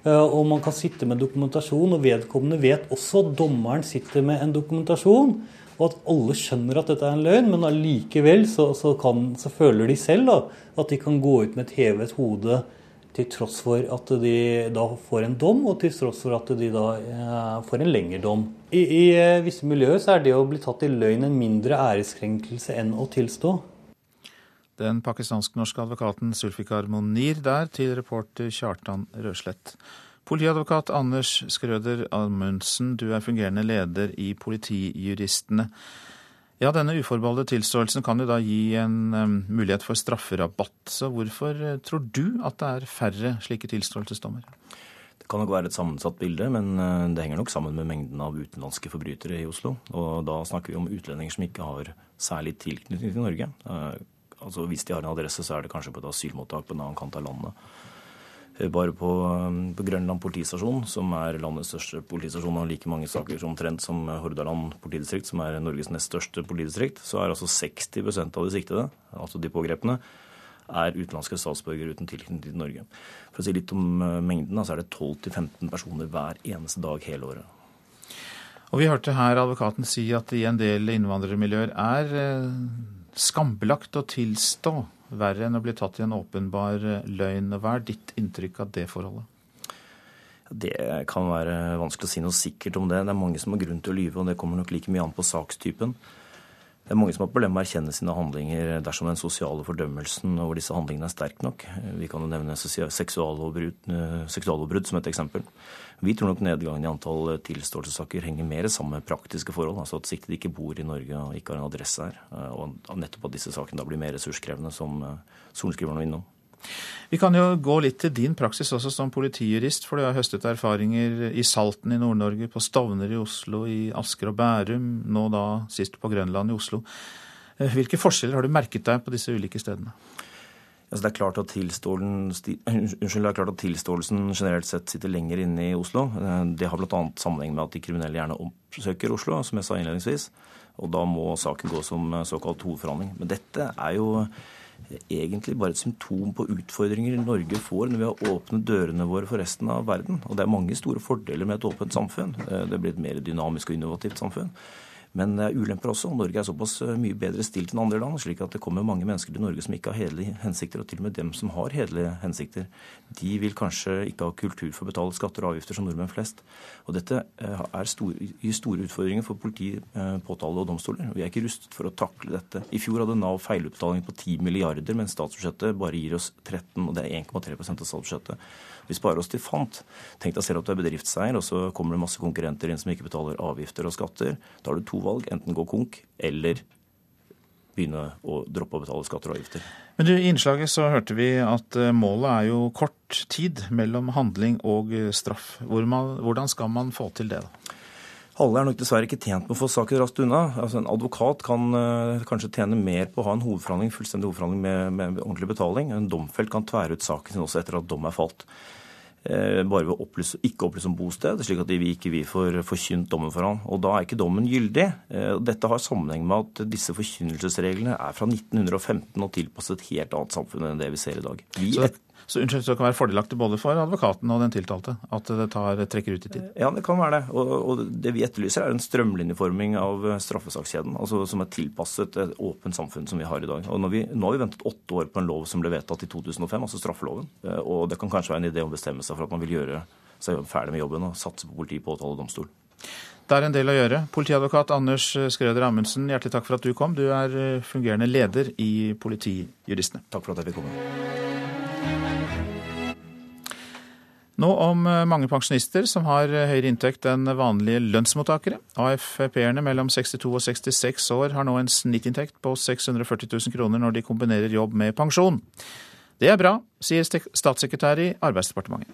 Og man kan sitte med dokumentasjon, og vedkommende vet også at dommeren sitter med en dokumentasjon. Og at alle skjønner at dette er en løgn, men allikevel så, så, så føler de selv da, at de kan gå ut med et hevet hode til tross for at de da får en dom, og til tross for at de da eh, får en lengre dom. I, I, visse miljøer så er det å bli tatt i løgn en mindre æreskrenkelse enn å tilstå. Den pakistansk-norske advokaten Sulfikar Monir der, til reporter Kjartan Røslett. Politiadvokat Anders Skrøder Amundsen, du er fungerende leder i Politijuristene. Ja, denne uforbeholdne tilståelsen kan jo da gi en mulighet for strafferabatt. Så hvorfor uh, tror du at det er færre slike tilståelsesdommer? Det kan nok være et sammensatt bilde, men uh, det henger nok sammen med mengden av utenlandske forbrytere i Oslo. Og da snakker vi om utlendinger som ikke har særlig tilknytning til Norge. Uh, altså Hvis de har en adresse, så er det kanskje på et asylmottak på en annen kant av landet. Eh, bare på, um, på, Grønland politistasjon, som er landets største politistasjon, og like mange saker omtrent som Hordaland politidistrikt, som er Norges nest største politidistrikt, så er altså 60% av de siktede, altså de pågrepne, er utenlandske statsborgere uten tilknytning til Norge. For å si litt om uh, mengden, så er det 12-15 personer hver eneste dag hele året. Og Vi hørte her advokaten si at i en del innvandrermiljøer er skambelagt å tilstå verre enn å bli tatt i en åpenbar eh, løgn. Hva er ditt inntrykk av det forholdet? Det kan være vanskelig å si noe sikkert om det. Det er mange som har grunn til å lyve, og det kommer nok like mye an på sakstypen. Det er mange som har problemer med å erkjenne sine handlinger dersom den sosiale fordømmelsen over disse handlingene er sterk nok. Vi kan jo nevne seksuallovbrudd, eh, som et eksempel. Vi tror nok nedgangen i antall tilståelsessaker henger mer sammen med praktiske forhold. Altså at siktede ikke bor i Norge og ikke har en adresse her. Eh, og nettopp at disse sakene da blir mer ressurskrevende, som eh, sorenskriveren var innom. Vi kan jo gå litt til din praksis også som politijurist, for du har høstet erfaringer i Salten i Nord-Norge, på Stovner i Oslo, i Asker og Bærum, nå da sist på Grønland i Oslo. Eh, hvilke forskjeller har du merket deg på disse ulike stedene? Altså det, er klart at unnskyld, det er klart at tilståelsen generelt sett sitter lenger inne i Oslo. Eh, det har bl.a. sammenheng med at de kriminelle gjerne oppsøker Oslo, som jeg sa innledningsvis. Og da må saken gå som eh, såkalt hovedforhandling. Men dette er jo egentlig bare et symptom på utfordringer Norge får når vi har åpnet dørene våre for resten av verden. Og det er mange store fordeler med et åpent samfunn. Eh, det blir et mer dynamisk og innovativt samfunn. Men det er ulemper også. Norge er såpass eh, mye bedre stilt enn andre land, slik at det kommer mange mennesker til Norge som ikke har hederlige hensikter. Og til og med dem som har hederlige hensikter, de vil kanskje ikke ha kultur for å betale skatter og avgifter som nordmenn flest. Og dette eh, gir store utfordringer for politi, eh, påtale og domstoler. Vi er ikke rustet for å takle dette. I fjor hadde Nav feilutbetaling på 10 milliarder, mens statsbudsjettet bare gir oss 13, og det er 1,3% av statsbudsjettet. Vi sparer oss til fant. Tenk deg selv at du er bedriftseier, og så kommer det masse konkurrenter inn som ikke betaler avgifter og skatter. Da har du to valg. Enten gå konk eller begynne å droppe å betale skatter og avgifter. Men du, I innslaget så hørte vi at eh, målet er jo kort tid mellom handling og eh, straff. Hvordan skal man få til det? da? Alle er nok dessverre ikke tjent med å få saken raskt unna. Altså En advokat kan uh, kanskje tjene mer på å ha en hovedforhandling, fullstendig hovedforhandling med, med ordentlig betaling. En domfelt kan tvære ut saken sin også etter at dom er falt. Uh, bare ved å opplyse, ikke opplyse om bosted, slik at vi ikke vi får forkynt dommen for ham. Og da er ikke dommen gyldig. Uh, dette har sammenheng med at disse forkynnelsesreglene er fra 1915 og tilpasset et helt annet samfunn enn det vi ser i dag. Vi, så, så unnskyld, det kan være fordelaktig både for advokaten og den tiltalte at det tar, trekker ut i tid? Ja, det kan være det. Og, og det vi etterlyser, er en strømlinjeforming av straffesakskjeden. Altså som er tilpasset et åpent samfunn som vi har i dag. Og vi, nå har vi ventet åtte år på en lov som ble vedtatt i 2005, altså straffeloven. Eh, og det kan kanskje være en idé om å bestemme seg for at man vil gjøre seg ferdig med jobben og satse på politi, påtale og domstol. Det er en del å gjøre. Politiadvokat Anders Skrøder Amundsen, hjertelig takk for at du kom. Du er eh, fungerende leder i Politijuristene. Takk for at jeg fikk komme. Nå om eh, mange pensjonister som har eh, høyere inntekt enn vanlige lønnsmottakere. AFP-erne mellom 62 og 66 år har nå en snittinntekt på 640 000 kroner når de kombinerer jobb med pensjon. Det er bra, sier statssekretær i Arbeidsdepartementet.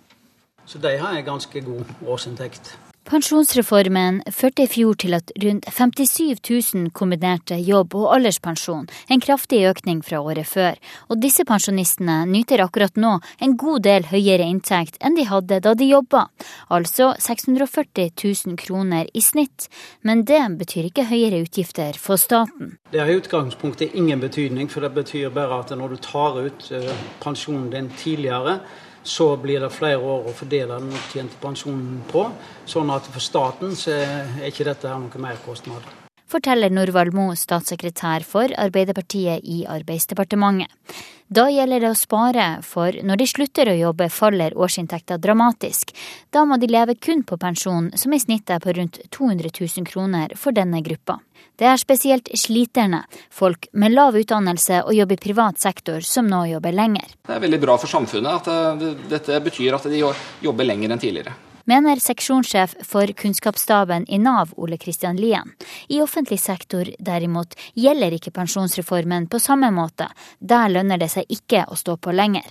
Så de har en ganske god årsinntekt. Pensjonsreformen førte i fjor til at rundt 57 000 kombinerte jobb og alderspensjon, en kraftig økning fra året før. Og disse pensjonistene nyter akkurat nå en god del høyere inntekt enn de hadde da de jobba, altså 640 000 kroner i snitt. Men det betyr ikke høyere utgifter for staten. Det har i utgangspunktet ingen betydning, for det betyr bare at når du tar ut eh, pensjonen din tidligere, så blir det flere år å fordele den opptjente pensjonen på. Sånn at for staten så er ikke dette noe merkostnad. Forteller Norvald Mo, statssekretær for Arbeiderpartiet i Arbeidsdepartementet. Da gjelder det å spare, for når de slutter å jobbe faller årsinntekta dramatisk. Da må de leve kun på pensjon, som i snitt er på rundt 200 000 kroner for denne gruppa. Det er spesielt sliterne, folk med lav utdannelse og jobb i privat sektor, som nå jobber lenger. Det er veldig bra for samfunnet at dette betyr at de jobber lenger enn tidligere. Mener seksjonssjef for kunnskapsstaben i Nav, Ole Kristian Lien. I offentlig sektor derimot gjelder ikke pensjonsreformen på samme måte. Der lønner det seg ikke å stå på lenger.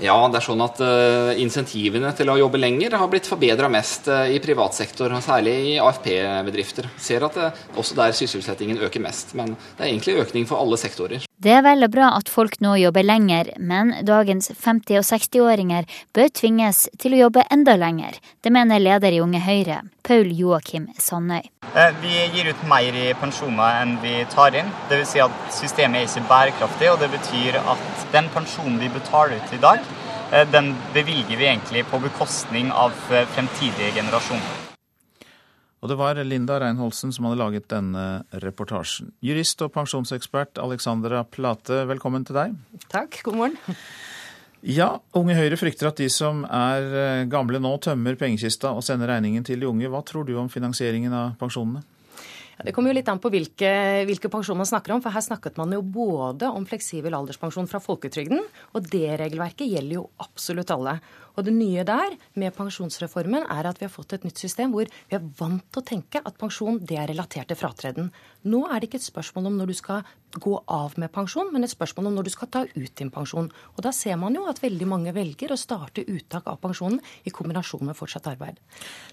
Ja, det er sånn at uh, Insentivene til å jobbe lenger har blitt forbedra mest uh, i privat sektor, særlig i AFP-bedrifter. Ser at det også der sysselsettingen øker mest. Men det er egentlig økning for alle sektorer. Det er vel og bra at folk nå jobber lenger, men dagens 50- og 60-åringer bør tvinges til å jobbe enda lenger. Det mener leder i Unge Høyre, Paul Joakim Sandøy. Vi gir ut mer i pensjoner enn vi tar inn. Dvs. Si at systemet er ikke bærekraftig, og det betyr at den pensjonen vi betaler ut i dag, eh, den bevilger vi egentlig på bekostning av eh, fremtidige generasjoner. Og det var Linda Reinholsen som hadde laget denne reportasjen. Jurist og pensjonsekspert Alexandra Plate, velkommen til deg. Takk, god morgen. Ja, Unge Høyre frykter at de som er eh, gamle nå, tømmer pengekista og sender regningen til de unge. Hva tror du om finansieringen av pensjonene? Det kommer jo litt an på hvilke, hvilke pensjon man snakker om. For her snakket man jo både om fleksibel alderspensjon fra folketrygden, og det regelverket gjelder jo absolutt alle. Og det nye der med pensjonsreformen er at vi har fått et nytt system hvor vi er vant til å tenke at pensjon det er relatert til fratreden. Nå er det ikke et spørsmål om når du skal gå av med pensjon, men et spørsmål om når du skal ta ut din pensjon. Og da ser man jo at veldig mange velger å starte uttak av pensjonen i kombinasjon med fortsatt arbeid.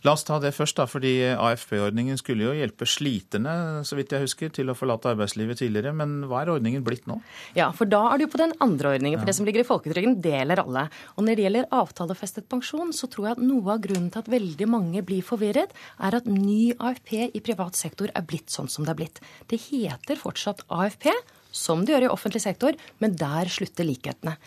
La oss ta det først, da, fordi AFP-ordningen skulle jo hjelpe sliterne, så vidt jeg husker, til å forlate arbeidslivet tidligere. Men hva er ordningen blitt nå? Ja, for da er du på den andre ordningen. For ja. det som ligger i folketrygden, deler alle. Og når det gjelder avtalefestet pensjon, så tror jeg at noe av grunnen til at veldig mange blir forvirret, er at ny AFP i privat sektor er blitt sånn som det er blitt. Det heter fortsatt AFP, som det gjør i offentlig sektor, men der slutter likhetene.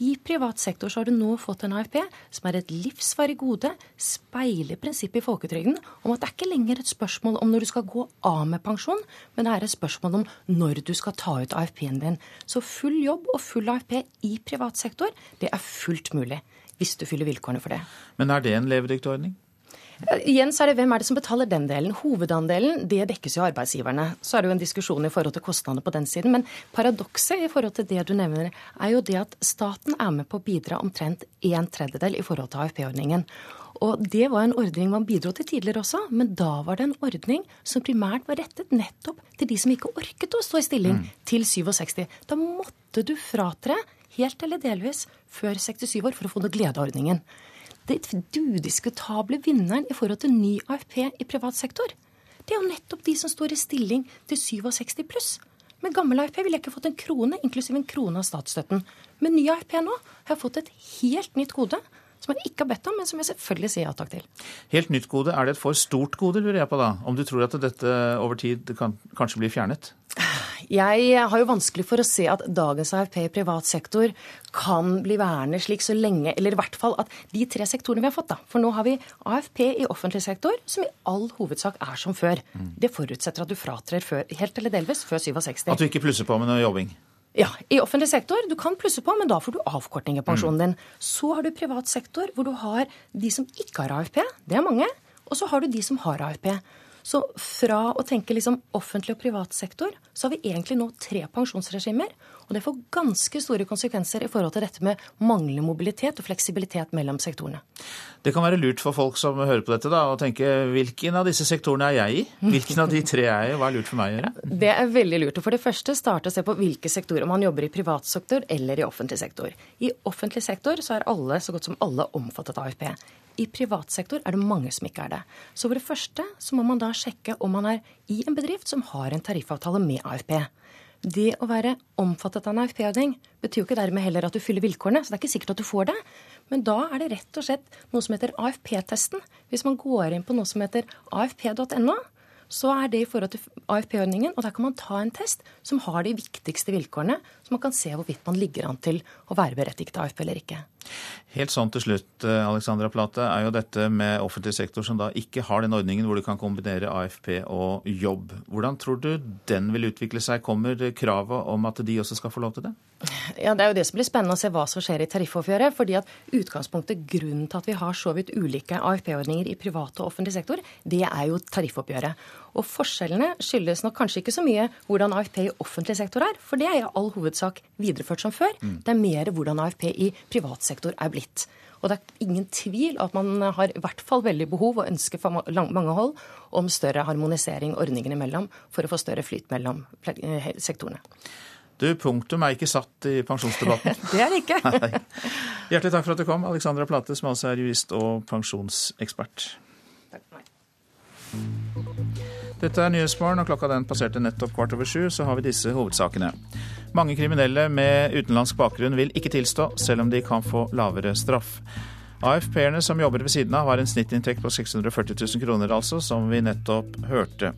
I privat sektor så har du nå fått en AFP som er et livsvarig gode, speiler prinsippet i folketrygden om at det er ikke lenger et spørsmål om når du skal gå av med pensjon, men det er et spørsmål om når du skal ta ut AFP-en din. Så full jobb og full AFP i privat sektor, det er fullt mulig. Hvis du fyller vilkårene for det. Men er det en levedyktig Igjen så er det hvem er det som betaler den delen. Hovedandelen det dekkes jo arbeidsgiverne. Så er det jo en diskusjon i forhold til kostnader på den siden. Men paradokset i forhold til det du nevner, er jo det at staten er med på å bidra omtrent en tredjedel i forhold til AFP-ordningen. Og det var en ordning man bidro til tidligere også, men da var det en ordning som primært var rettet nettopp til de som ikke orket å stå i stilling mm. til 67. Da måtte du fratre helt eller delvis før 67 år for å få noe glede av ordningen det udiskutable vinneren i forhold til ny AFP i privat sektor, det er jo nettopp de som står i stilling til 67 pluss. Med gammel AFP ville jeg ikke fått en krone, inklusiv en krone av statsstøtten. Med ny AFP nå har jeg fått et helt nytt gode, som jeg ikke har bedt om, men som jeg selvfølgelig sier ja takk til. Helt nytt gode, er det et for stort gode, lurer jeg på da? Om du tror at dette over tid kan kanskje bli fjernet? Jeg har jo vanskelig for å se at dagens AFP i privat sektor kan bli værende slik så lenge Eller i hvert fall at de tre sektorene vi har fått, da. For nå har vi AFP i offentlig sektor, som i all hovedsak er som før. Det forutsetter at du fratrer før, helt eller delvis før 67. At du ikke plusser på med noe jobbing? Ja, i offentlig sektor. Du kan plusse på, men da får du avkortning i pensjonen mm. din. Så har du privat sektor, hvor du har de som ikke har AFP. Det er mange. Og så har du de som har AFP. Så fra å tenke liksom offentlig og privat sektor, så har vi egentlig nå tre pensjonsregimer. Og det får ganske store konsekvenser i forhold til dette med manglende mobilitet og fleksibilitet mellom sektorene. Det kan være lurt for folk som hører på dette, da, å tenke hvilken av disse sektorene er jeg i? Hvilken av de tre er jeg i? Hva er lurt for meg å gjøre? Det er veldig lurt. Og For det første starte å se på hvilke sektorer man jobber i privat sektor eller i offentlig sektor. I offentlig sektor så er alle, så godt som alle, omfattet av AFP. I privat sektor er det mange som ikke er det. Så for det første så må man da sjekke om man er i en bedrift som har en tariffavtale med AFP. Det å være omfattet av en AFP-ordning betyr jo ikke dermed heller at du fyller vilkårene, så det er ikke sikkert at du får det. Men da er det rett og slett noe som heter AFP-testen. Hvis man går inn på noe som heter afp.no, så er det i forhold til AFP-ordningen. Og der kan man ta en test som har de viktigste vilkårene, så man kan se hvorvidt man ligger an til å være berettiget til AFP eller ikke. Helt sånn til slutt, eh, Alexandra Plate, er jo dette med offentlig sektor som da ikke har den ordningen hvor du kan kombinere AFP og jobb. Hvordan tror du den vil utvikle seg? Kommer kravet om at de også skal få lov til det? Ja, Det er jo det som blir spennende å se hva som skjer i tariffoppgjøret. fordi at utgangspunktet, Grunnen til at vi har så vidt ulike AFP-ordninger i privat og offentlig sektor, det er jo tariffoppgjøret. Og forskjellene skyldes nok kanskje ikke så mye hvordan AFP i offentlig sektor er, for det er i all hovedsak videreført som før. Mm. Det er mer hvordan AFP i privat sektor er blitt. Og det er ingen tvil at man har i hvert fall veldig behov og ønske for mange hold om større harmonisering ordningene imellom for å få større flyt mellom eh, sektorene. Du, punktum er ikke satt i pensjonsdebatten. det er det ikke. Hjertelig takk for at du kom, Alexandra Plate, som altså er jurist og pensjonsekspert. Takk for meg. Dette er Nyhetsmorgen, og klokka den passerte nettopp kvart over sju, så har vi disse hovedsakene. Mange kriminelle med utenlandsk bakgrunn vil ikke tilstå, selv om de kan få lavere straff. AFP-erne som jobber ved siden av, har en snittinntekt på 640 000 kroner, altså, som vi nettopp hørte.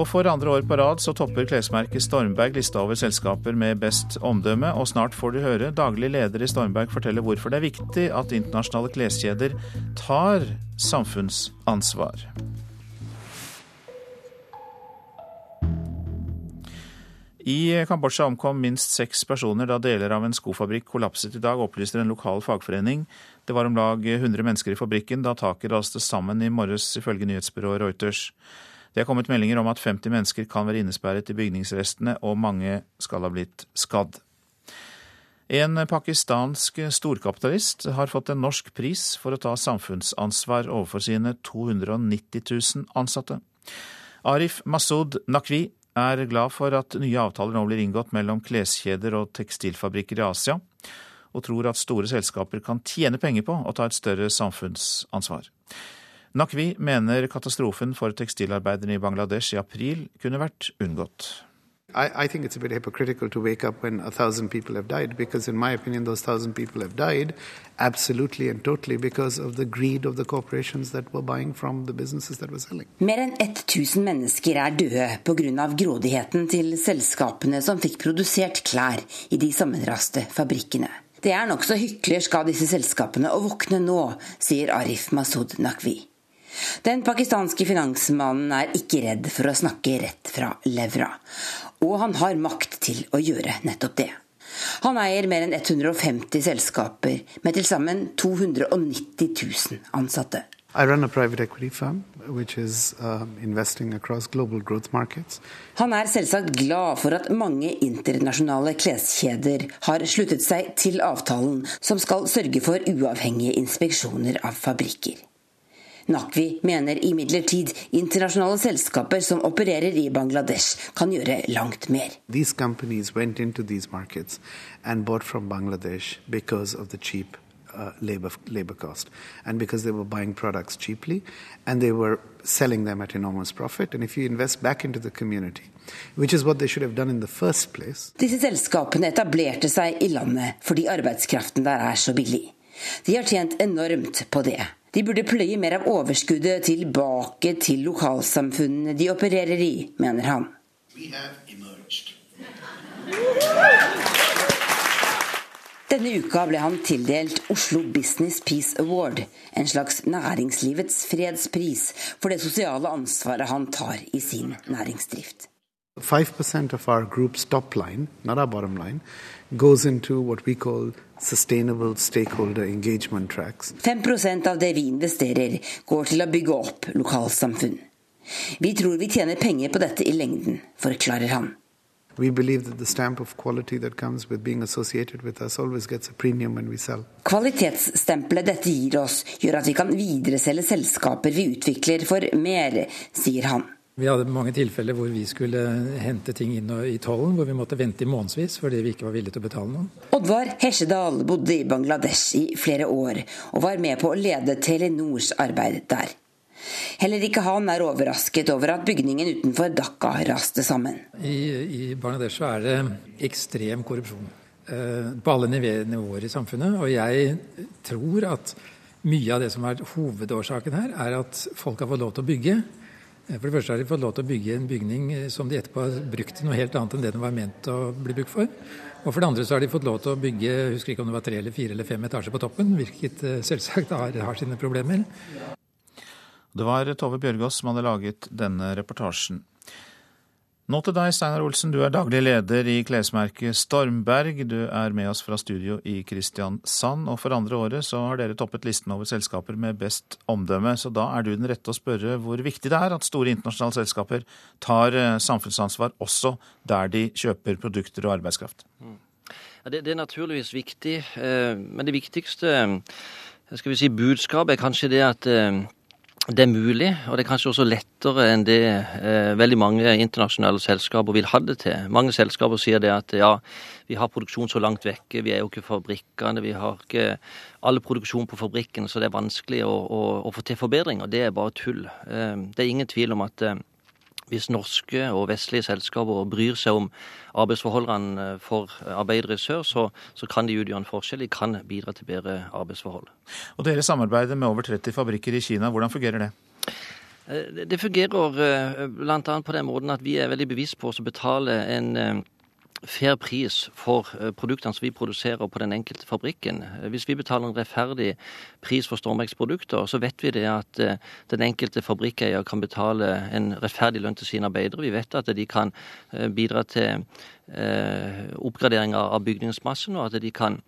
Og for andre år på rad så topper klesmerket Stormberg lista over selskaper med best omdømme, og snart får du høre daglig leder i Stormberg fortelle hvorfor det er viktig at internasjonale kleskjeder tar samfunnsansvar. I Kambodsja omkom minst seks personer da deler av en skofabrikk kollapset i dag, opplyser en lokal fagforening. Det var om lag 100 mennesker i fabrikken da taket raste sammen i morges, ifølge nyhetsbyrået Reuters. Det er kommet meldinger om at 50 mennesker kan være innesperret i bygningsrestene, og mange skal ha blitt skadd. En pakistansk storkapitalist har fått en norsk pris for å ta samfunnsansvar overfor sine 290 000 ansatte. Arif Masud Nakvi er glad for at nye avtaler nå blir inngått mellom kleskjeder og tekstilfabrikker i Asia, og tror at store selskaper kan tjene penger på å ta et større samfunnsansvar. Nakvi mener katastrofen for tekstilarbeiderne i Bangladesh i april kunne vært unngått. I, I, think it's a bit hypocritical to wake up when a thousand people have died, because in my opinion, those thousand people have died absolutely and totally because of the greed of the corporations that were buying from the businesses that were selling. Mer enn 1000 mennesker er døde pga. grådigheten til selskapene som fikk produsert klær i de sammenraste fabrikkene. Det er nokså hyklersk av disse selskapene å våkne nå, sier Arif Masud Nakvi. Den pakistanske finansmannen er ikke redd for å snakke rett fra levra. Og han har makt til å gjøre nettopp det. Han eier mer enn 150 selskaper med til sammen 290 000 ansatte. Firm is uh, markets. Han er selvsagt glad for at mange internasjonale kleskjeder har sluttet seg til avtalen som skal sørge for uavhengige inspeksjoner av fabrikker. Nakvi mener imidlertid internasjonale selskaper som opererer i Bangladesh, kan gjøre langt mer. These companies went into these markets and bought from Bangladesh because of the cheap uh, labor, labor cost and because they were buying products cheaply and they were selling them at enormous profit. And if you invest back into the community, which is what they should have done in the first place Disse selskapene etablerte seg i landet fordi arbeidskraften der er så billig. De har tjent enormt på det. De burde pløye mer av overskuddet tilbake til lokalsamfunnene de opererer i, mener han. Denne uka ble han tildelt Oslo Business Peace Award, en slags næringslivets fredspris for det sosiale ansvaret han tar i sin næringsdrift. 5% of our group's top line, not our bottom line, goes into what we call sustainable stakeholder engagement tracks. 5 av det vi investerer, går til å bygge opp lokalsamfunn. Vi tror vi tjener penger på dette i lengden, forklarer han. We believe that the stamp of quality that comes with being associated with us always gets a premium when we sell. Kvalitetsstempelet dette gir oss, gjør at vi kan videreselge selskaper vi utvikler for mer, sier han. Vi hadde mange tilfeller hvor vi skulle hente ting inn i tollen, hvor vi måtte vente i månedsvis fordi vi ikke var villige til å betale noe. Oddvar Hesjedal bodde i Bangladesh i flere år, og var med på å lede Telenors arbeid der. Heller ikke han er overrasket over at bygningen utenfor Dhaka raste sammen. I, i Bangladesh er det ekstrem korrupsjon eh, på alle nivåer i samfunnet. Og jeg tror at mye av det som er hovedårsaken her, er at folk har fått lov til å bygge for det første har de fått lov til å bygge en bygning eh, som de etterpå har brukt til noe helt annet enn det den var ment å bli brukt for. Og for det andre så har de fått lov til å bygge husker ikke om det var tre eller fire eller fem etasjer på toppen, hvilket eh, selvsagt har, har sine problemer. Det var Tove Bjørgaas som hadde laget denne reportasjen. Nå til deg, Steinar Olsen. Du er daglig leder i klesmerket Stormberg. Du er med oss fra studio i Kristiansand. Og for andre året så har dere toppet listen over selskaper med best omdømme. Så da er du den rette å spørre hvor viktig det er at store internasjonale selskaper tar eh, samfunnsansvar også der de kjøper produkter og arbeidskraft. Ja, det, det, er naturligvis viktig, eh, men det viktigste skal vi si, budskapet er kanskje det at eh, det er mulig, og det er kanskje også lettere enn det eh, veldig mange internasjonale selskaper vil ha det til. Mange selskaper sier det at ja, vi har produksjon så langt vekke, vi er jo ikke fabrikkene, vi har ikke alle produksjon på fabrikken, så det er vanskelig å, å, å få til forbedringer. Det er bare tull. Eh, det er ingen tvil om at eh, hvis norske og vestlige selskaper bryr seg om arbeidsforholdene for arbeidere i sør, så, så, kan de utgjøre en forskjell. De kan bidra til bedre arbeidsforhold. Og Dere samarbeider med over 30 fabrikker i Kina. Hvordan fungerer det? Eh, det fungerer eh, bl.a. på den måten at vi er veldig bevisst på å betale en eh, fair pris for eh, produktene som vi produserer på den enkelte fabrikken. Eh, hvis vi betaler en rettferdig pris for Stormbergs produkter, så vet vi det at eh, den enkelte fabrikkeier kan betale en rettferdig lønn til sine arbeidere. Vi vet at de kan bidra til oppgraderinger av bygningsmassen, og at de kan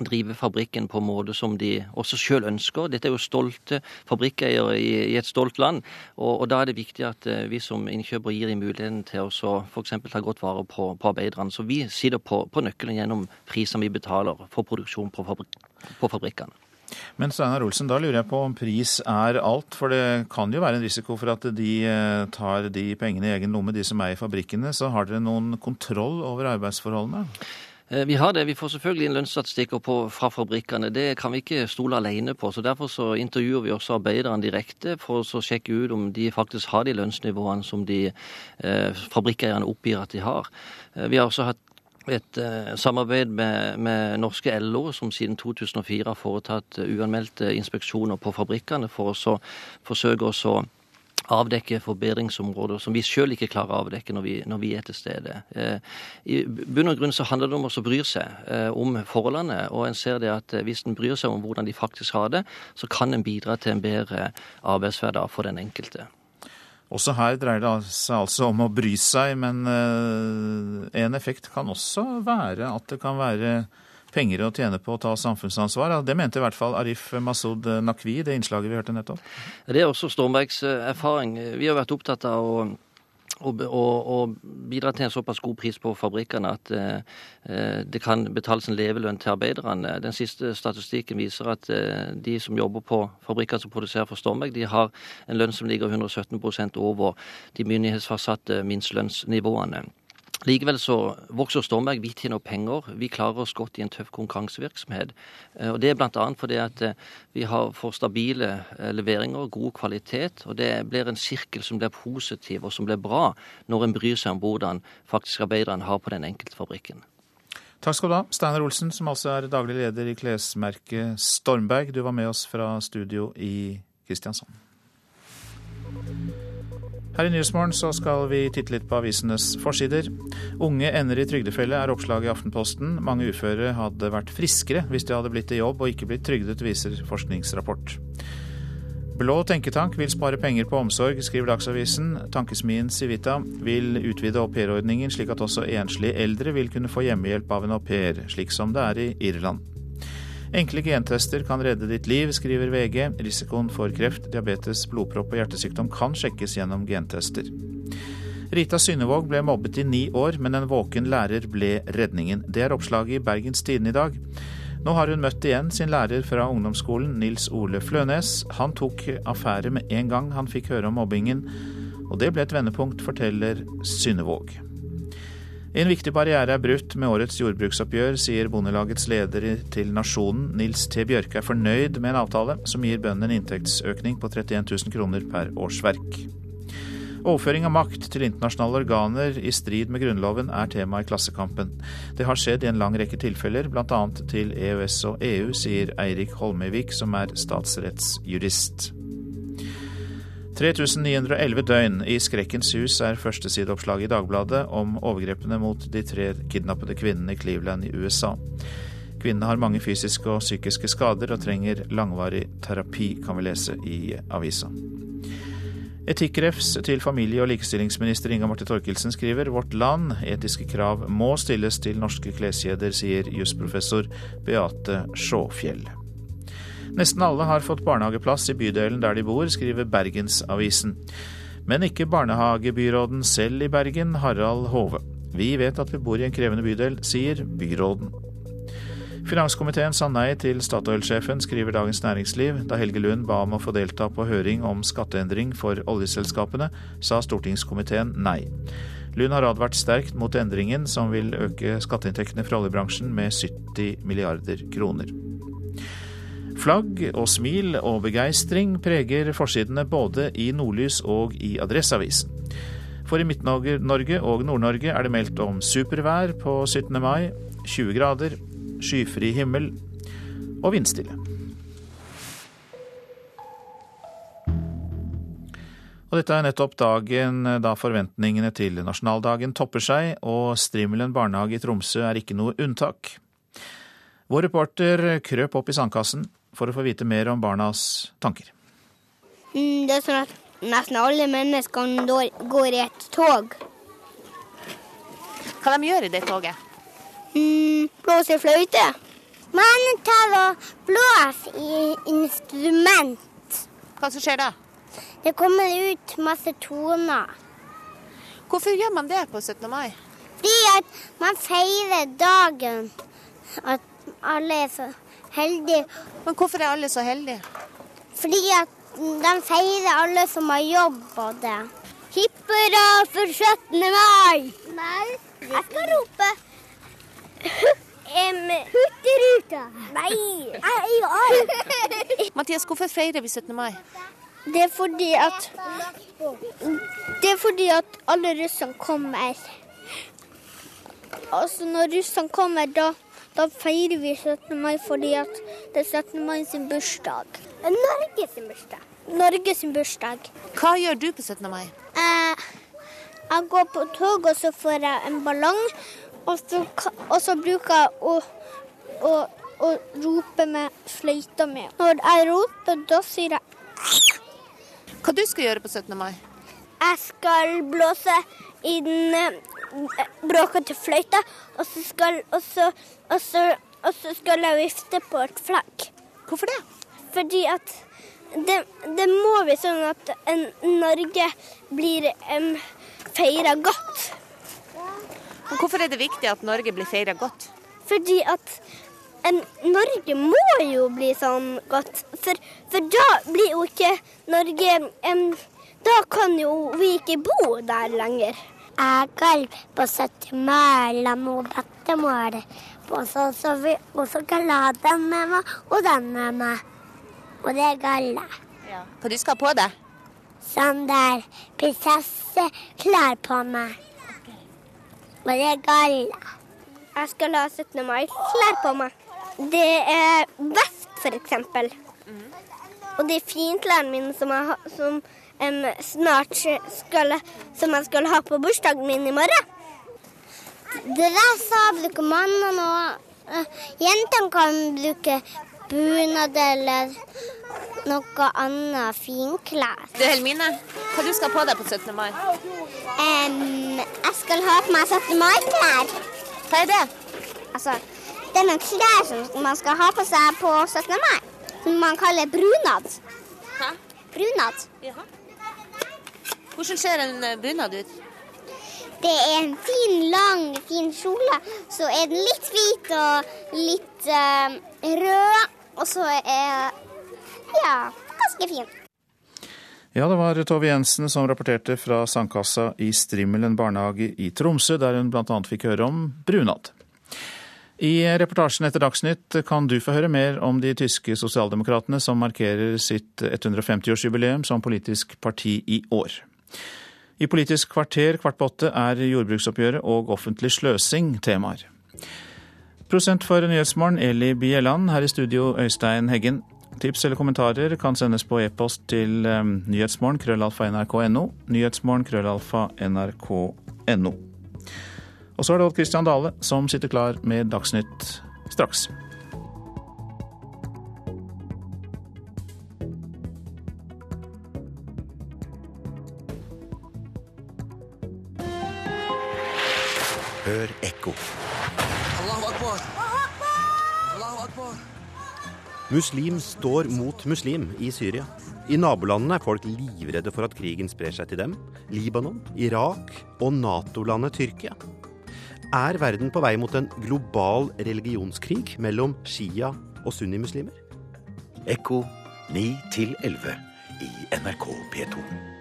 drive fabrikken på en måte som de også sjøl ønsker. Dette er jo stolte fabrikkeiere i, et stolt land, og, og, da er det viktig at uh, vi som innkjøpere gir dem muligheten til å f.eks. ta godt vare på, på, arbeiderne. Så vi sitter på, på nøkkelen gjennom prisene vi betaler for produksjon på, fabrik på fabrikkene. Men Steinar Olsen, da lurer jeg på om pris er alt, for det kan jo være en risiko for at de eh, tar de pengene i egen lomme, de som er i fabrikkene. Så har dere noen kontroll over arbeidsforholdene? Eh, vi har det. Vi får selvfølgelig inn lønnsstatistikker fra fabrikkene. Det kan vi ikke stole alene på. så Derfor så intervjuer vi også arbeiderne direkte for å sjekke ut om de faktisk har de lønnsnivåene som de eh, fabrikkeierne oppgir at de har. Eh, vi har også hatt et eh, samarbeid med, med, norske LO, som siden 2004 har foretatt uanmeldte inspeksjoner på fabrikkene for å forsøke å avdekke forbedringsområder som vi sjøl ikke klarer å avdekke når vi, når vi er til stede. Eh, I bunn og grunn så handler det om å bry seg eh, om forholdene. Og en ser det at eh, hvis en bryr seg om hvordan de faktisk har det, så kan en bidra til en bedre arbeidshverdag for den enkelte. Også her dreier det seg altså om å bry seg, men en effekt kan også være at det kan være penger å tjene på å ta samfunnsansvar. Det mente i hvert fall Arif Masud Nakvi i det innslaget vi hørte nettopp. Det er også Stormbergs eh, erfaring. Vi har vært opptatt av å og, bidra til en såpass god pris på fabrikkene at eh, det kan betales en levelønn til arbeiderne. Den siste statistikken viser at eh, de som jobber på fabrikker som produserer for Stormberg, de har en lønn som ligger 117% over de myndighetsfastsatte minstelønnsnivåene. Likevel så vokser Stormberg. Vi tjener penger. Vi klarer oss godt i en tøff konkurransevirksomhet. Eh, og Det er bl.a. fordi at eh, vi har for stabile eh, leveringer, god kvalitet. Og det blir en sirkel som blir positiv og som blir bra når en bryr seg om hvordan faktisk arbeiderne har på den enkelte fabrikken. Takk skal du ha, Steinar Olsen, som altså er daglig leder i klesmerket Stormberg. Du var med oss fra studio i Kristiansand. Her i Nyhetsmorgen så skal vi titte litt på avisenes forsider. Unge ender i trygdefelle er oppslaget i Aftenposten. Mange uføre hadde vært friskere hvis de hadde blitt i jobb og ikke blitt trygdet, viser forskningsrapport. Blå tenketank vil spare penger på omsorg, skriver Dagsavisen. Tankesmien Civita vil utvide aupairordningen slik at også enslige eldre vil kunne få hjemmehjelp av en au pair, slik som det er i Irland. Enkle gentester kan redde ditt liv, skriver VG. Risikoen for kreft, diabetes, blodpropp og hjertesykdom kan sjekkes gjennom gentester. Rita Synnevåg ble mobbet i ni år, men en våken lærer ble redningen. Det er oppslaget i Bergens Tidende i dag. Nå har hun møtt igjen sin lærer fra ungdomsskolen, Nils Ole Flønes. Han tok affære med en gang han fikk høre om mobbingen, og det ble et vendepunkt, forteller Synnevåg. En viktig barriere er brutt med årets jordbruksoppgjør, sier Bondelagets leder til Nasjonen. Nils T. Bjørke er fornøyd med en avtale som gir bøndene en inntektsøkning på 31 000 kroner per årsverk. Overføring av makt til internasjonale organer i strid med Grunnloven er tema i Klassekampen. Det har skjedd i en lang rekke tilfeller, bl.a. til EØS og EU, sier Eirik Holmøyvik, som er statsrettsjurist. 3911 døgn i Skrekkens hus er førstesideoppslaget i Dagbladet om overgrepene mot de tre kidnappede kvinnene i Cleveland i USA. Kvinnene har mange fysiske og psykiske skader og trenger langvarig terapi, kan vi lese i avisa. Etikkrefs til familie- og likestillingsminister Inga Marte Torkelsen skriver vårt land, etiske krav må stilles til norske kleskjeder, sier jusprofessor Beate Sjåfjell. Nesten alle har fått barnehageplass i bydelen der de bor, skriver Bergensavisen. Men ikke barnehagebyråden selv i Bergen, Harald Hove. Vi vet at vi bor i en krevende bydel, sier byråden. Finanskomiteen sa nei til Statoil-sjefen, skriver Dagens Næringsliv. Da Helge Lund ba om å få delta på høring om skatteendring for oljeselskapene, sa stortingskomiteen nei. Lund har advart sterkt mot endringen, som vil øke skatteinntektene fra oljebransjen med 70 milliarder kroner. Flagg og smil og begeistring preger forsidene både i Nordlys og i Adresseavisen. For i Midt-Norge og Nord-Norge er det meldt om supervær på 17. mai, 20 grader, skyfri himmel og vindstille. Og dette er nettopp dagen da forventningene til nasjonaldagen topper seg, og Strimelen barnehage i Tromsø er ikke noe unntak. Vår reporter krøp opp i sandkassen for å få vite mer om barnas tanker. Mm, det er sånn at nesten alle menneskene går i et tog. Hva de gjør i det toget? Mm, blåser fløyte. Man tar og blåser i instrument. Hva som skjer da? Det kommer ut masse toner. Hvorfor gjør man det på 17. mai? Fordi at man feirer dagen. At alle er så heldige. Men hvorfor er alle så heldige? Fordi at de feirer alle som har jobb og det. Hipp hurra for 17. mai! Nei, jeg skal rope um, Hurtigruta. Nei, jeg Mathias, hvorfor feirer vi 17. mai? Det er fordi at Det er fordi at alle russene kommer. Altså når russene kommer, da, da feirer vi 17. mai fordi det er 17. mai sin bursdag. Norge sin bursdag. Norge sin bursdag. Hva gjør du på 17. mai? Eh, jeg går på tog, og så får jeg en ballong. Og så, og så bruker jeg å, å, å rope med fløyta mi. Når jeg roper, da sier jeg Hva du skal gjøre på 17. mai? Jeg skal blåse i den eh, bråkete fløyta, og så skal, og så, og så, og så skal jeg vifte på et flagg. Hvorfor det? Fordi at det, det må bli sånn at en, Norge blir um, feira godt. Men hvorfor er det viktig at Norge blir feira godt? Fordi at en, Norge må jo bli sånn godt. For, for da blir jo ikke Norge en, Da kan jo vi ikke bo der lenger. Jeg skal på 70 mai med bestemor. Og så skal jeg ha den med meg og den med meg. Og det er galle. Ja. Hva du skal ha på deg? Sånn der prinsesseklær på meg. Og det er galle. Jeg skal ha 17. mai-klær på meg. Det er vest, for eksempel. Og de finklærne mine som jeg, som, um, snart skal, som jeg skal ha på bursdagen min i morgen. Dress bruker mannen, og uh, jentene kan bruke bunad eller noe annet finklær. Du Helmine, hva du skal på deg på 17. mai? Um, jeg skal ha på meg 17. mai-klær. Hva er det? Altså, det er noen klær som man skal ha på seg på 17. mai. Som man kaller brunad. Hæ? Brunad. Jaha. Hvordan ser en eh, bunad ut? Det er en fin, lang, fin kjole. Så er den litt hvit og litt uh, rød. Og så er ja, ganske fin. Ja, det var Tove Jensen som rapporterte fra sandkassa i Strimmelen barnehage i Tromsø, der hun bl.a. fikk høre om brunad. I reportasjen etter Dagsnytt kan du få høre mer om de tyske sosialdemokratene som markerer sitt 150-årsjubileum som politisk parti i år. I Politisk kvarter kvart på åtte er jordbruksoppgjøret og offentlig sløsing temaer. Prosent for Nyhetsmorgen, Eli Bieland. Her i studio, Øystein Heggen. Tips eller kommentarer kan sendes på e-post til nyhetsmorgen, krøllalfa nrk.no. Nyhetsmorgen, krøllalfa nrk.no. Og så er det Odd Christian Dale som sitter klar med Dagsnytt straks. Hør ekko. Muslim står mot muslim i Syria. I nabolandene er folk livredde for at krigen sprer seg til dem. Libanon, Irak og Nato-landet Tyrkia. Er verden på vei mot en global religionskrig mellom shia og sunnimuslimer? Ekko 9 11 i NRK P2.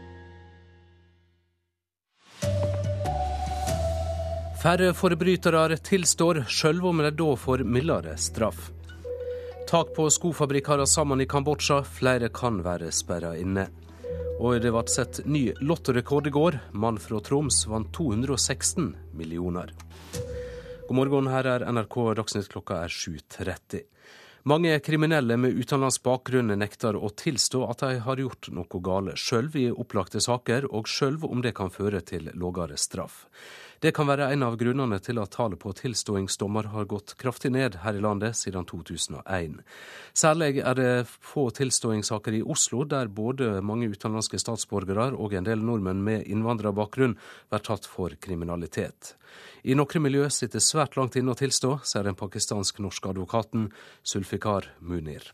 Færre forbrytere tilstår, sjøl om de da får mildere straff. Tak på skofabrikker sammen i Kambodsja, flere kan være sperra inne. Og det ble sett ny lottorekord i går. Mann fra Troms vant 216 millioner. God morgen, her er NRK Dagsnytt klokka er 7.30. Mange kriminelle med utenlandsk bakgrunn nekter å tilstå at de har gjort noe gale, sjøl i opplagte saker, og sjøl om det kan føre til lågere straff. Det kan være en av grunnene til at tallet på tilståingsdommer har gått kraftig ned her i landet siden 2001. Særlig er det få tilståingssaker i Oslo, der både mange utenlandske statsborgere og en del nordmenn med innvandrerbakgrunn blir tatt for kriminalitet. I noen miljø sitter svært langt inne å tilstå, sier den pakistansk-norske advokaten Sulfikar Munir.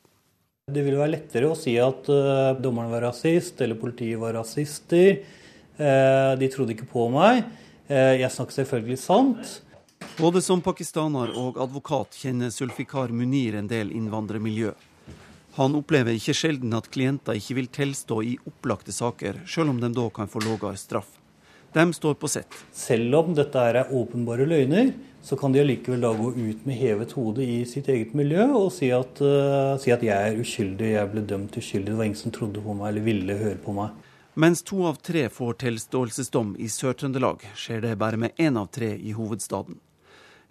Det vil være lettere å si at uh, dommeren var rasist, eller politiet var rasister. Uh, de trodde ikke på meg. Eh, jeg snakker selvfølgelig sant. Både som pakistaner og advokat kjenner Sulfikar Munir en del innvandrermiljø. Han opplever ikke sjelden at klienter ikke vil tilstå i opplagte saker, selv om de da kan få lavere straff. De står på sett. Selv om dette er åpenbare løgner, så kan de allikevel da gå ut med hevet hode i sitt eget miljø og si at, uh, si at jeg er uskyldig, jeg ble dømt uskyldig, det var ingen som trodde på meg eller ville høre på meg. Mens to av tre får tilståelsesdom i Sør-Trøndelag, skjer det bare med én av tre i hovedstaden.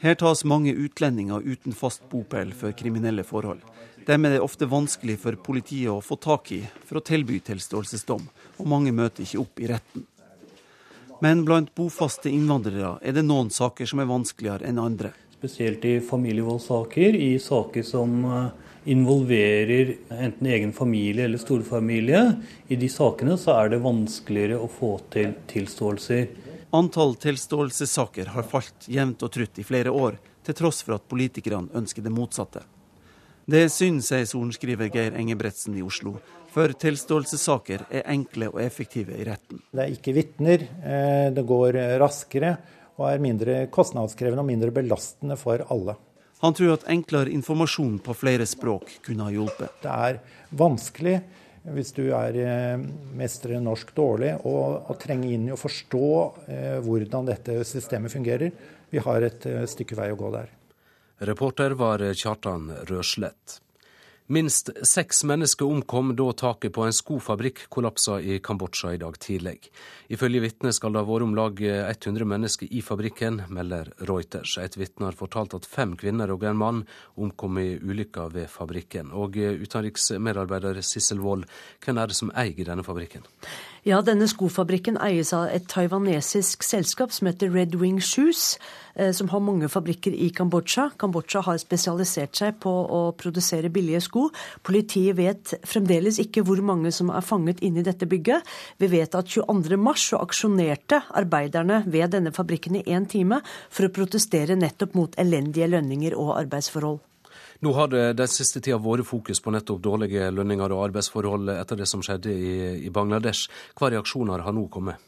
Her tas mange utlendinger uten fast bopel for kriminelle forhold. Dem er det ofte vanskelig for politiet å få tak i for å tilby tilståelsesdom, og mange møter ikke opp i retten. Men blant bofaste innvandrere er det noen saker som er vanskeligere enn andre. Spesielt i familievoldssaker, i saker som uh, involverer enten egen familie eller storfamilie, i de sakene så er det vanskeligere å få til tilståelser. Antall tilståelsessaker har falt jevnt og trutt i flere år, til tross for at politikerne ønsker det motsatte. Det er synd, sier sorenskriver Geir Engebretsen i Oslo, for tilståelsessaker er enkle og effektive i retten. Det er ikke vitner, eh, det går raskere og er mindre kostnadskrevende og mindre belastende for alle. Han tror at enklere informasjon på flere språk kunne ha hjulpet. Det er vanskelig hvis du er eh, mestrer norsk dårlig, å trenge inn i å forstå eh, hvordan dette systemet fungerer. Vi har et eh, stykke vei å gå der. Reporter var Kjartan Røslett. Minst seks mennesker omkom da taket på en skofabrikk kollapsa i Kambodsja i dag tidlig. Ifølge vitner skal det ha vært om lag 100 mennesker i fabrikken, melder Reuters. Et vitne har fortalt at fem kvinner og en mann omkom i ulykka ved fabrikken. Og utenriksmedarbeider Sissel Wold, hvem er det som eier denne fabrikken? Ja, denne skofabrikken eies av et taiwanesisk selskap som heter Red Wing Shoes, som har mange fabrikker i Kambodsja. Kambodsja har spesialisert seg på å produsere billige sko. Politiet vet fremdeles ikke hvor mange som er fanget inne i dette bygget. Vi vet at 22.3 så aksjonerte arbeiderne ved denne fabrikken i én time for å protestere nettopp mot elendige lønninger og arbeidsforhold. Nå har det den siste tida vært fokus på nettopp dårlige lønninger og arbeidsforhold etter det som skjedde i, Bangladesh. Hva reaksjoner har nå kommet?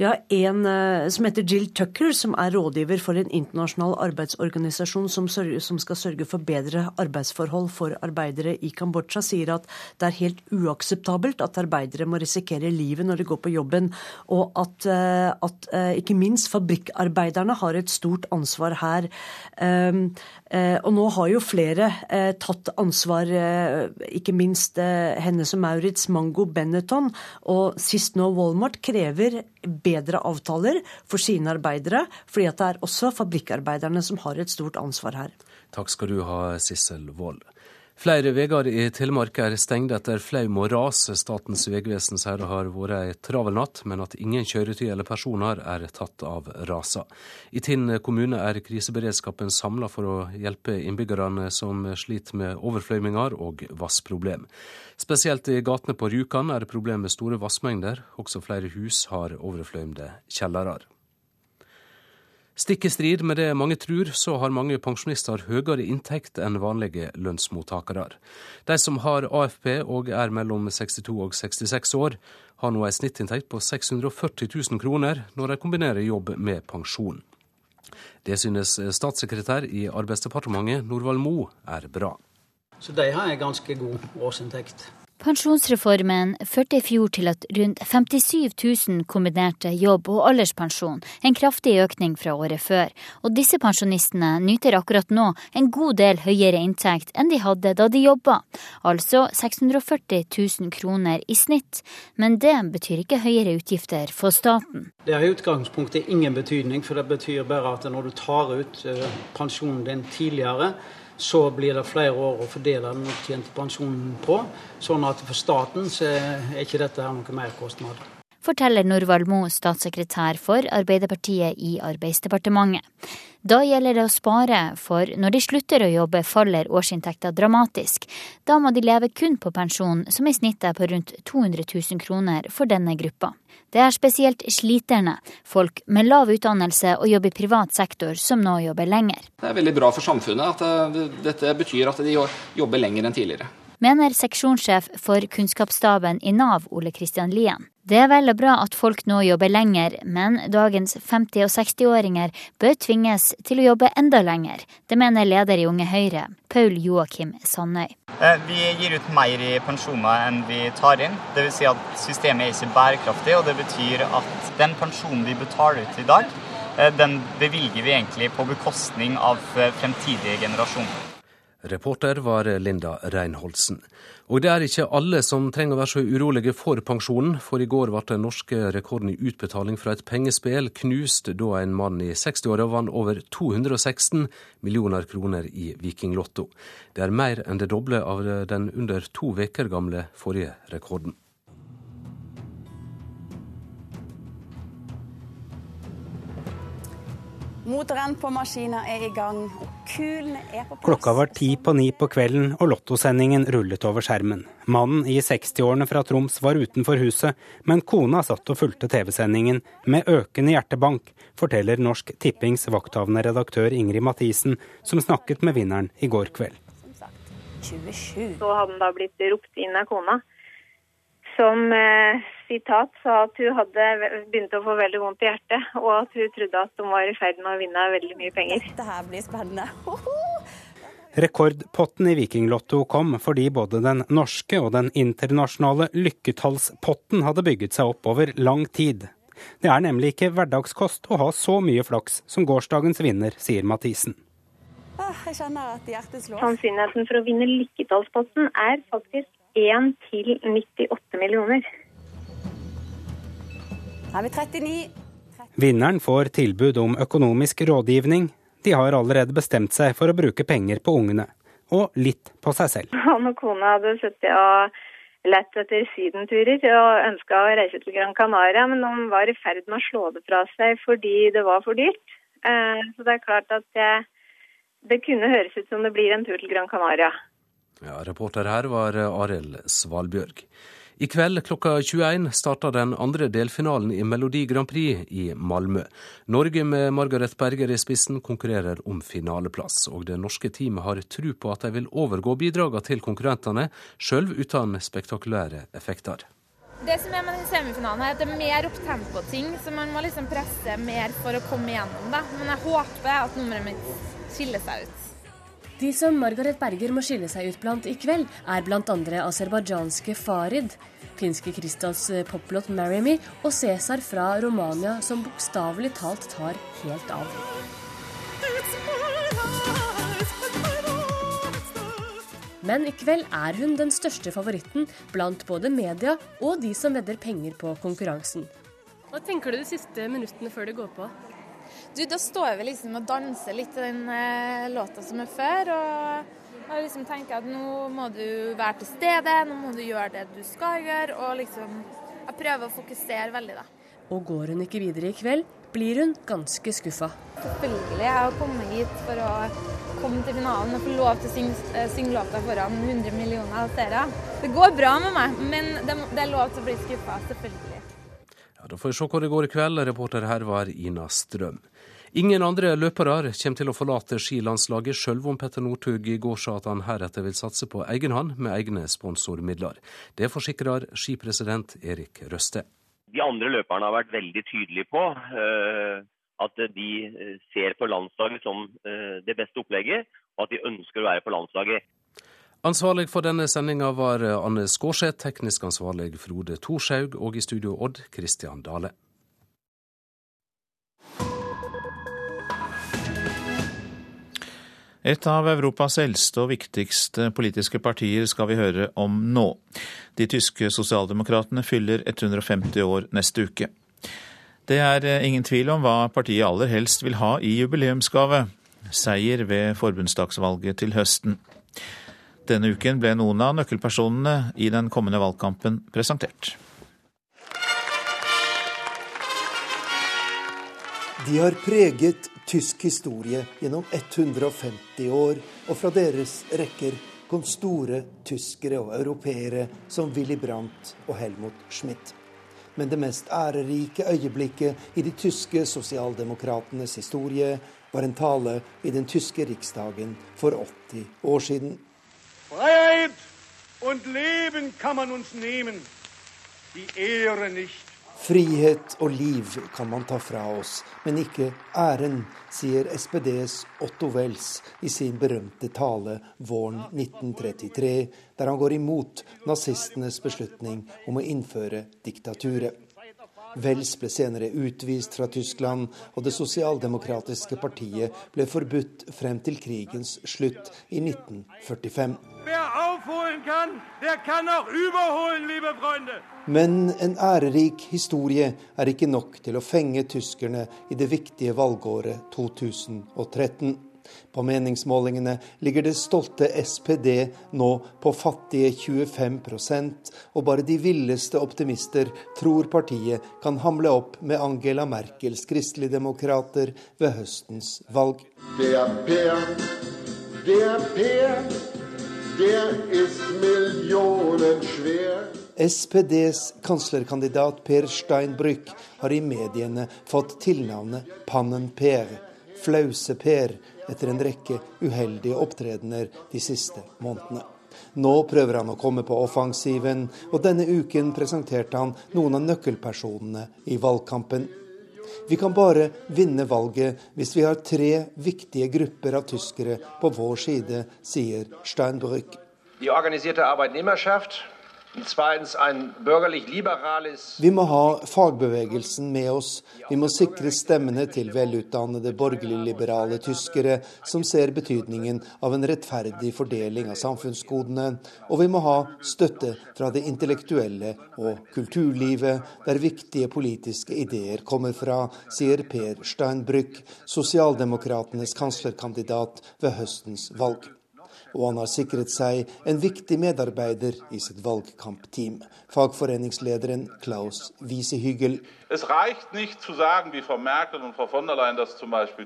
Ja, En uh, som heter Jill Tucker, som er rådgiver for en internasjonal arbeidsorganisasjon som, sørger, som, skal sørge for bedre arbeidsforhold for arbeidere i Kambodsja, sier at det er helt uakseptabelt at arbeidere må risikere livet når de går på jobben, og at, uh, at uh, ikke minst fabrikkarbeiderne har et stort ansvar her. Um, og nå har jo flere eh, tatt ansvar, eh, ikke minst eh, Hennes og Maurits, Mango, Benetton og sist nå Walmart, krever bedre avtaler for sine arbeidere, fordi at det er også fabrikkarbeiderne som har et stort ansvar her. Takk skal du ha, Sissel Wold. Flere veier i Telemark er stengt etter flaum og ras. Statens vegvesen sier det har vært ei travel natt, men at ingen kjøretøy eller personer er tatt av rasa. I Tinn kommune er kriseberedskapen samla for å hjelpe innbyggerne som sliter med overfløyminger og vassproblem. Spesielt i gatene på Rjukan er det problem med store vassmengder. Også flere hus har overfløymde kjellere. Stikk i strid med det mange tror, så har mange pensjonister høyere inntekt enn vanlige lønnsmottakere. De som har AFP og er mellom 62 og 66 år, har nå en snittinntekt på 640 000 kroner når de kombinerer jobb med pensjon. Det synes statssekretær i Arbeidsdepartementet Norvald Mo er bra. Så de har en ganske god årsinntekt. Pensjonsreformen førte i fjor til at rundt 57 000 kombinerte jobb- og alderspensjon, en kraftig økning fra året før. Og disse pensjonistene nyter akkurat nå en god del høyere inntekt enn de hadde da de jobba, altså 640 000 kroner i snitt. Men det betyr ikke høyere utgifter for staten. Det har i utgangspunktet ingen betydning, for det betyr bare at når du tar ut eh, pensjonen din tidligere, så blir det flere år å fordele den opptjente pensjonen på. Sånn at for staten så er ikke dette her noe merkostnad. Forteller Norvald Mo, statssekretær for Arbeiderpartiet i Arbeidsdepartementet. Da gjelder det å spare, for når de slutter å jobbe faller årsinntekta dramatisk. Da må de leve kun på pensjon, som i snitt er på rundt 200 000 kroner for denne gruppa. Det er spesielt sliterne, folk med lav utdannelse og jobb i privat sektor, som nå jobber lenger. Det er veldig bra for samfunnet at eh, dette betyr at de jobber lenger enn tidligere. Mener seksjonssjef for kunnskapsstaben i Nav, Ole Kristian Lien. Det er vel og bra at folk nå jobber lenger, men dagens 50- og 60-åringer bør tvinges til å jobbe enda lenger. Det mener leder i Unge Høyre, Paul Joakim Sandøy. Eh, vi gir ut mer i pensjoner enn vi tar inn. Dvs. Si at systemet er ikke bærekraftig, og det betyr at den pensjonen vi betaler ut i dag, eh, den bevilger vi egentlig på bekostning av eh, fremtidige generasjoner. Reporter var Linda Reinholdsen. Og det er ikke alle som trenger å være så urolige for pensjonen, for i går ble den norske rekorden i utbetaling fra et pengespill knust da en mann i 60-åra vant over 216 millioner kroner i Vikinglotto. Det er mer enn det doble av den under to uker gamle forrige rekorden. Motoren på maskina er i gang, og kulene er på plass. Klokka var ti på ni på kvelden, og lottosendingen rullet over skjermen. Mannen i 60-årene fra Troms var utenfor huset, men kona satt og fulgte TV-sendingen med økende hjertebank, forteller Norsk Tippings vakthavende redaktør Ingrid Mathisen, som snakket med vinneren i går kveld. 27. Så hadde han da blitt ropt inn av kona som eh, sitat sa at hun hadde begynt å få veldig vondt i hjertet, og at hun trodde at hun var i ferd med å vinne veldig mye penger. Dette her blir spennende. Rekordpotten i Vikinglotto kom fordi både den norske og den internasjonale lykketallspotten hadde bygget seg opp over lang tid. Det er nemlig ikke hverdagskost å ha så mye flaks som gårsdagens vinner, sier Mathisen. Jeg kjenner at hjertet slår. Sannsynligheten for å vinne lykketallspotten er faktisk 1 til 98 millioner. Da er vi 39. Vinneren får tilbud om økonomisk rådgivning. De har allerede bestemt seg for å bruke penger på ungene, og litt på seg selv. Han og kona hadde sittet og lett etter sydenturer og ønska å reise til Gran Canaria, men de var i ferd med å slå det fra seg fordi det var for dyrt. Eh, så det er klart at det, det kunne høres ut som det blir en tur til Gran Canaria. Ja, Reporter her var Arild Svalbjørg. I kveld klokka 21 starter den andre delfinalen i Melodi Grand Prix i Malmö. Norge med Margaret Berger i spissen konkurrerer om finaleplass, og det norske teamet har tru på at de vil overgå bidragene til konkurrentene, sjøl uten spektakulære effekter. Det som er med den semifinalen, er at det er mer opptempo-ting, så man må liksom presse mer for å komme igjennom. det. Men jeg håper at nummeret mitt skiller seg ut. De som Margaret Berger må skille seg ut blant i kveld, er bl.a. aserbajdsjanske Farid, finske Kristals poplåt 'Marry Me' og Cæsar fra Romania, som bokstavelig talt tar helt av. Men i kveld er hun den største favoritten blant både media og de som vedder penger på konkurransen. Hva tenker du de siste minuttene før det går på? Du, Da står vi liksom og danser litt til den eh, låta som er før. Og jeg liksom tenker at nå må du være til stede, nå må du gjøre det du skal gjøre. Og liksom Jeg prøver å fokusere veldig, da. Og går hun ikke videre i kveld, blir hun ganske skuffa. Selvfølgelig. Jeg har kommet hit for å komme til finalen og få lov til å synge, eh, synge låta foran 100 millioner seere. Det går bra med meg, men det, det er lov til å bli skuffa, selvfølgelig. Ja, Da får vi se hvor det går i kveld. Reporter her var Ina Strøm. Ingen andre løpere kommer til å forlate skilandslaget, sjøl om Petter Northug i går sa at han heretter vil satse på egen hånd med egne sponsormidler. Det forsikrer skipresident Erik Røste. De andre løperne har vært veldig tydelige på, at de ser på landslaget som det beste opplegget, og at de ønsker å være på landslaget. Ansvarlig for denne sendinga var Anne Skårseth, teknisk ansvarlig Frode Thorshaug, og i studio Odd Christian Dale. Et av Europas eldste og viktigste politiske partier skal vi høre om nå. De tyske sosialdemokratene fyller 150 år neste uke. Det er eh, ingen tvil om hva partiet aller helst vil ha i jubileumsgave. Seier ved forbundsdagsvalget til høsten. Denne uken ble noen av nøkkelpersonene i den kommende valgkampen presentert. De har preget tysk historie gjennom 150 år, og fra deres rekker kom store tyskere og europeere som Willy Brandt og Helmut Schmidt. Men det mest ærerike øyeblikket i de tyske sosialdemokratenes historie var en tale i den tyske riksdagen for 80 år siden. Freiheit und Leben kann man uns nehmen, die Ehre nicht. Frihet og liv kan man ta fra oss, men ikke æren, sier SPDs Otto Wells i sin berømte tale våren 1933, der han går imot nazistenes beslutning om å innføre diktaturet. Wells ble senere utvist fra Tyskland, og det sosialdemokratiske partiet ble forbudt frem til krigens slutt i 1945. Men en ærerik historie er ikke nok til å fenge tyskerne i det viktige valgåret 2013. På meningsmålingene ligger det stolte SPD nå på fattige 25% og bare de villeste optimister tror partiet kan hamle opp med Angela Merkels kristeligdemokrater ved høstens valg. Der per, der per, der ist millionenschwer. SPDs kanslerkandidat Per Steinbrück har i mediene fått tilnavnet Pannen-Per, Flause-Per, etter en rekke uheldige opptredener de siste månedene. Nå prøver han å komme på offensiven, og denne uken presenterte han noen av nøkkelpersonene i valgkampen. Vi kan bare vinne valget hvis vi har tre viktige grupper av tyskere på vår side, sier Steinbrück. Die organisierte Arbeitnehmerschaft, vi må ha fagbevegelsen med oss. Vi må sikre stemmene til velutdannede borgerlig-liberale tyskere som ser betydningen av en rettferdig fordeling av samfunnsgodene. Og vi må ha støtte fra det intellektuelle og kulturlivet, der viktige politiske ideer kommer fra, sier Per Steinbrück, sosialdemokratenes kanslerkandidat ved høstens valg og han har sikret seg en viktig medarbeider i sitt valgkampteam, fagforeningslederen Klaus Wiesehygel.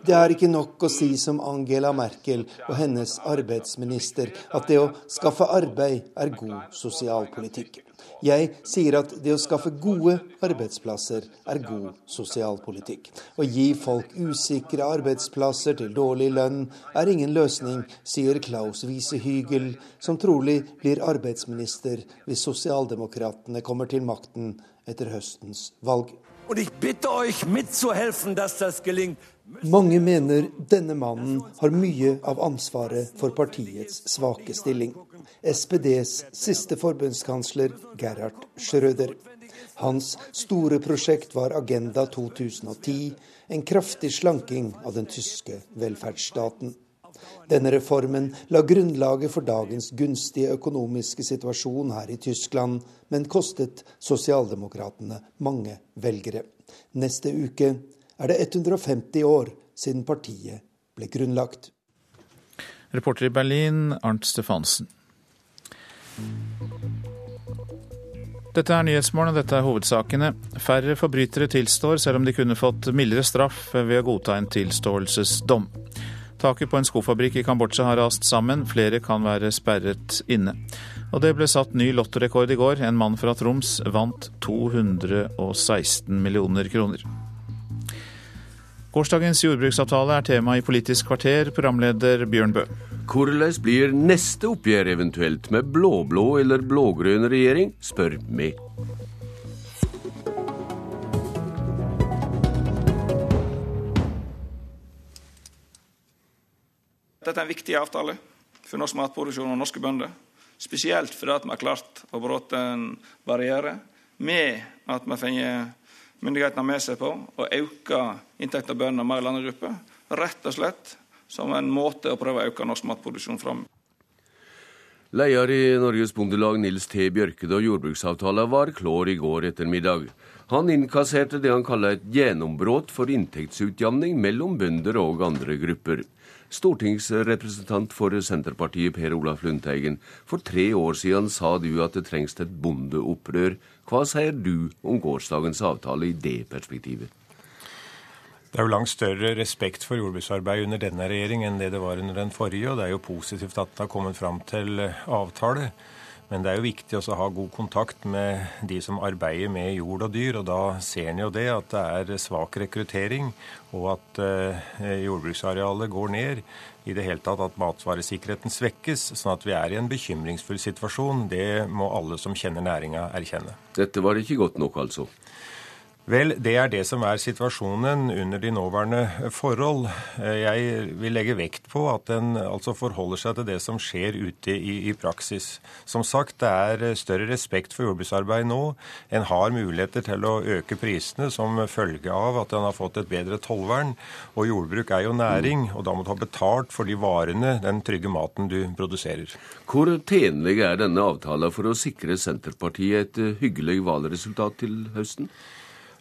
Det er ikke nok å si som Angela Merkel og hennes arbeidsminister at det å skaffe arbeid er god sosialpolitikk. Jeg sier at det å skaffe gode arbeidsplasser er god sosialpolitikk. Å gi folk usikre arbeidsplasser til dårlig lønn er ingen løsning, sier Klaus Wiese Hygel, som trolig blir arbeidsminister hvis sosialdemokratene kommer til makten etter høstens valg. Og jeg bitte euch mitzuhelfen, dass das gelingt. Mange mener denne mannen har mye av ansvaret for partiets svake stilling. SPDs siste forbundskansler Gerhard Schrøder. Hans store prosjekt var Agenda 2010, en kraftig slanking av den tyske velferdsstaten. Denne reformen la grunnlaget for dagens gunstige økonomiske situasjon her i Tyskland, men kostet sosialdemokratene mange velgere. Neste uke er det 150 år siden partiet ble grunnlagt. Reporter i Berlin, Arnt Stefansen. Dette er Nyhetsmorgen, og dette er hovedsakene. Færre forbrytere tilstår, selv om de kunne fått mildere straff ved å godta en tilståelsesdom. Taket på en skofabrikk i Kambodsja har rast sammen, flere kan være sperret inne. Og det ble satt ny lottorekord i går. En mann fra Troms vant 216 millioner kroner. Gårsdagens jordbruksavtale er tema i Politisk kvarter, programleder Bjørn Bø. Hvordan blir neste oppgjør eventuelt med blå-blå eller blå-grønn regjering, spør vi. Dette er en viktig avtale for norsk matproduksjon og norske bønder. Spesielt fordi vi har klart å bryte en barriere med at vi har fått myndighetene med seg på å øke inntekten av bønder mer i landegrupper. Rett og slett som en måte å prøve å øke norsk matproduksjon fram. Leder i Norges Bondelag Nils T. Bjørkede og jordbruksavtalen var klar i går ettermiddag. Han innkasserte det han kaller et gjennombrudd for inntektsutjamning mellom bønder og andre grupper. Stortingsrepresentant for Senterpartiet Per Olaf Lundteigen, for tre år siden sa du at det trengs et bondeopprør. Hva sier du om gårsdagens avtale i det perspektivet? Det er jo langt større respekt for jordbruksarbeid under denne regjering enn det det var under den forrige, og det er jo positivt at det har kommet fram til avtale. Men det er jo viktig å ha god kontakt med de som arbeider med jord og dyr. Og da ser en jo det at det er svak rekruttering, og at eh, jordbruksarealet går ned. I det hele tatt at matvaresikkerheten svekkes, sånn at vi er i en bekymringsfull situasjon. Det må alle som kjenner næringa erkjenne. Dette var ikke godt nok, altså? Vel, det er det som er situasjonen under de nåværende forhold. Jeg vil legge vekt på at en altså forholder seg til det som skjer ute i, i, praksis. Som sagt, det er større respekt for jordbruksarbeid nå. En har muligheter til å øke prisene som følge av at en har fått et bedre tollvern. Og jordbruk er jo næring, og da må du ha betalt for de varene, den trygge maten du produserer. Hvor tjenlig er denne avtalen for å sikre Senterpartiet et hyggelig valgresultat til høsten?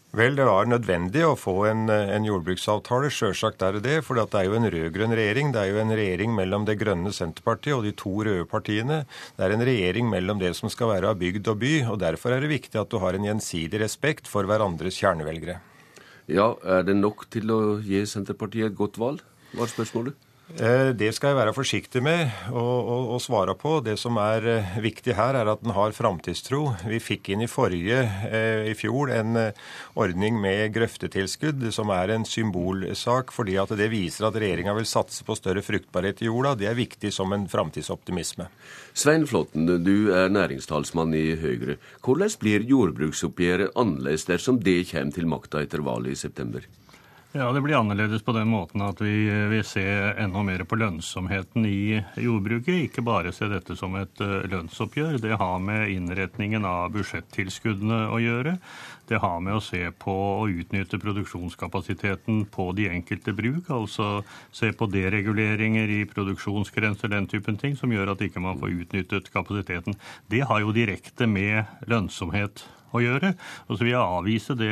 Vel, det var nødvendig å få en, en jordbruksavtale. Sjølsagt er det det. For det er jo en rød-grønn regjering. Det er jo en regjering mellom det grønne Senterpartiet og de to røde partiene. Det er en regjering mellom det som skal være av bygd og by. og Derfor er det viktig at du har en gjensidig respekt for hverandres kjernevelgere. Ja, Er det nok til å gi Senterpartiet et godt valg, var spørsmålet? Eh, det skal jeg være forsiktig med å, svare på. Det som er eh, viktig her, er at den har framtidstro. Vi fikk inn i forrige, eh, i fjor, en ordning med grøftetilskudd, som er en symbolsak, fordi at det viser at regjeringa vil satse på større fruktbarhet i jorda. Det er viktig som en framtidsoptimisme. Svein Flåtten, du er næringstalsmann i Høyre. Hvordan blir jordbruksoppgjøret annerledes dersom det kommer til makta etter valget i september? Ja, Det blir annerledes på den måten at vi vil se enda mer på lønnsomheten i jordbruket. Ikke bare se dette som et eh, lønnsoppgjør. Det har med innretningen av budsjettilskuddene å gjøre. Det har med å se på å utnytte produksjonskapasiteten på de enkelte bruk. Altså se på dereguleringer i produksjonsgrenser, den typen ting, som gjør at ikke man får utnyttet kapasiteten. Det har jo direkte med lønnsomhet å gjøre. Og så vil jeg avvise det